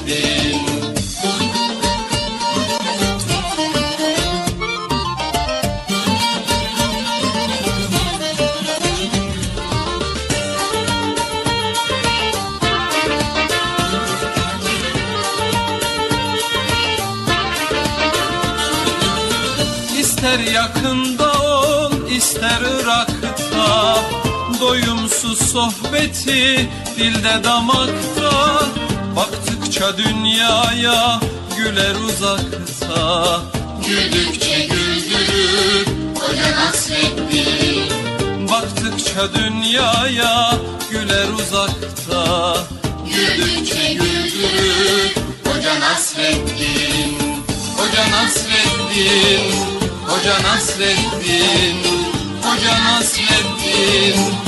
Speaker 14: sohbeti dilde damakta. Baktıkça dünyaya güler uzakta. Güldükçe güldürür Hoca Nasreddin Baktıkça dünyaya güler uzakta. Güldükçe güldürür Hoca Nasreddin Hoca Nasreddin Hoca Nasreddin Hoca Nasreddin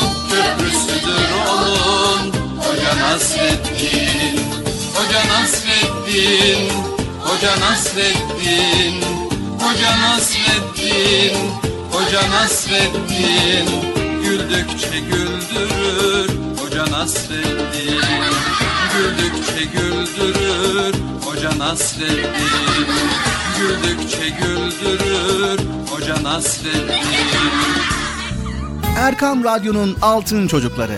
Speaker 14: Hoca Nasreddin Hoca Nasreddin Hoca Nasreddin Hoca Nasreddin Hoca Nasreddin. Güldükçe güldürür Hoca Nasreddin. Güldükçe güldürür Hoca Nasreddin. Güldükçe güldürür Hoca Nasreddin.
Speaker 1: Erkam Radyo'nun Altın Çocukları.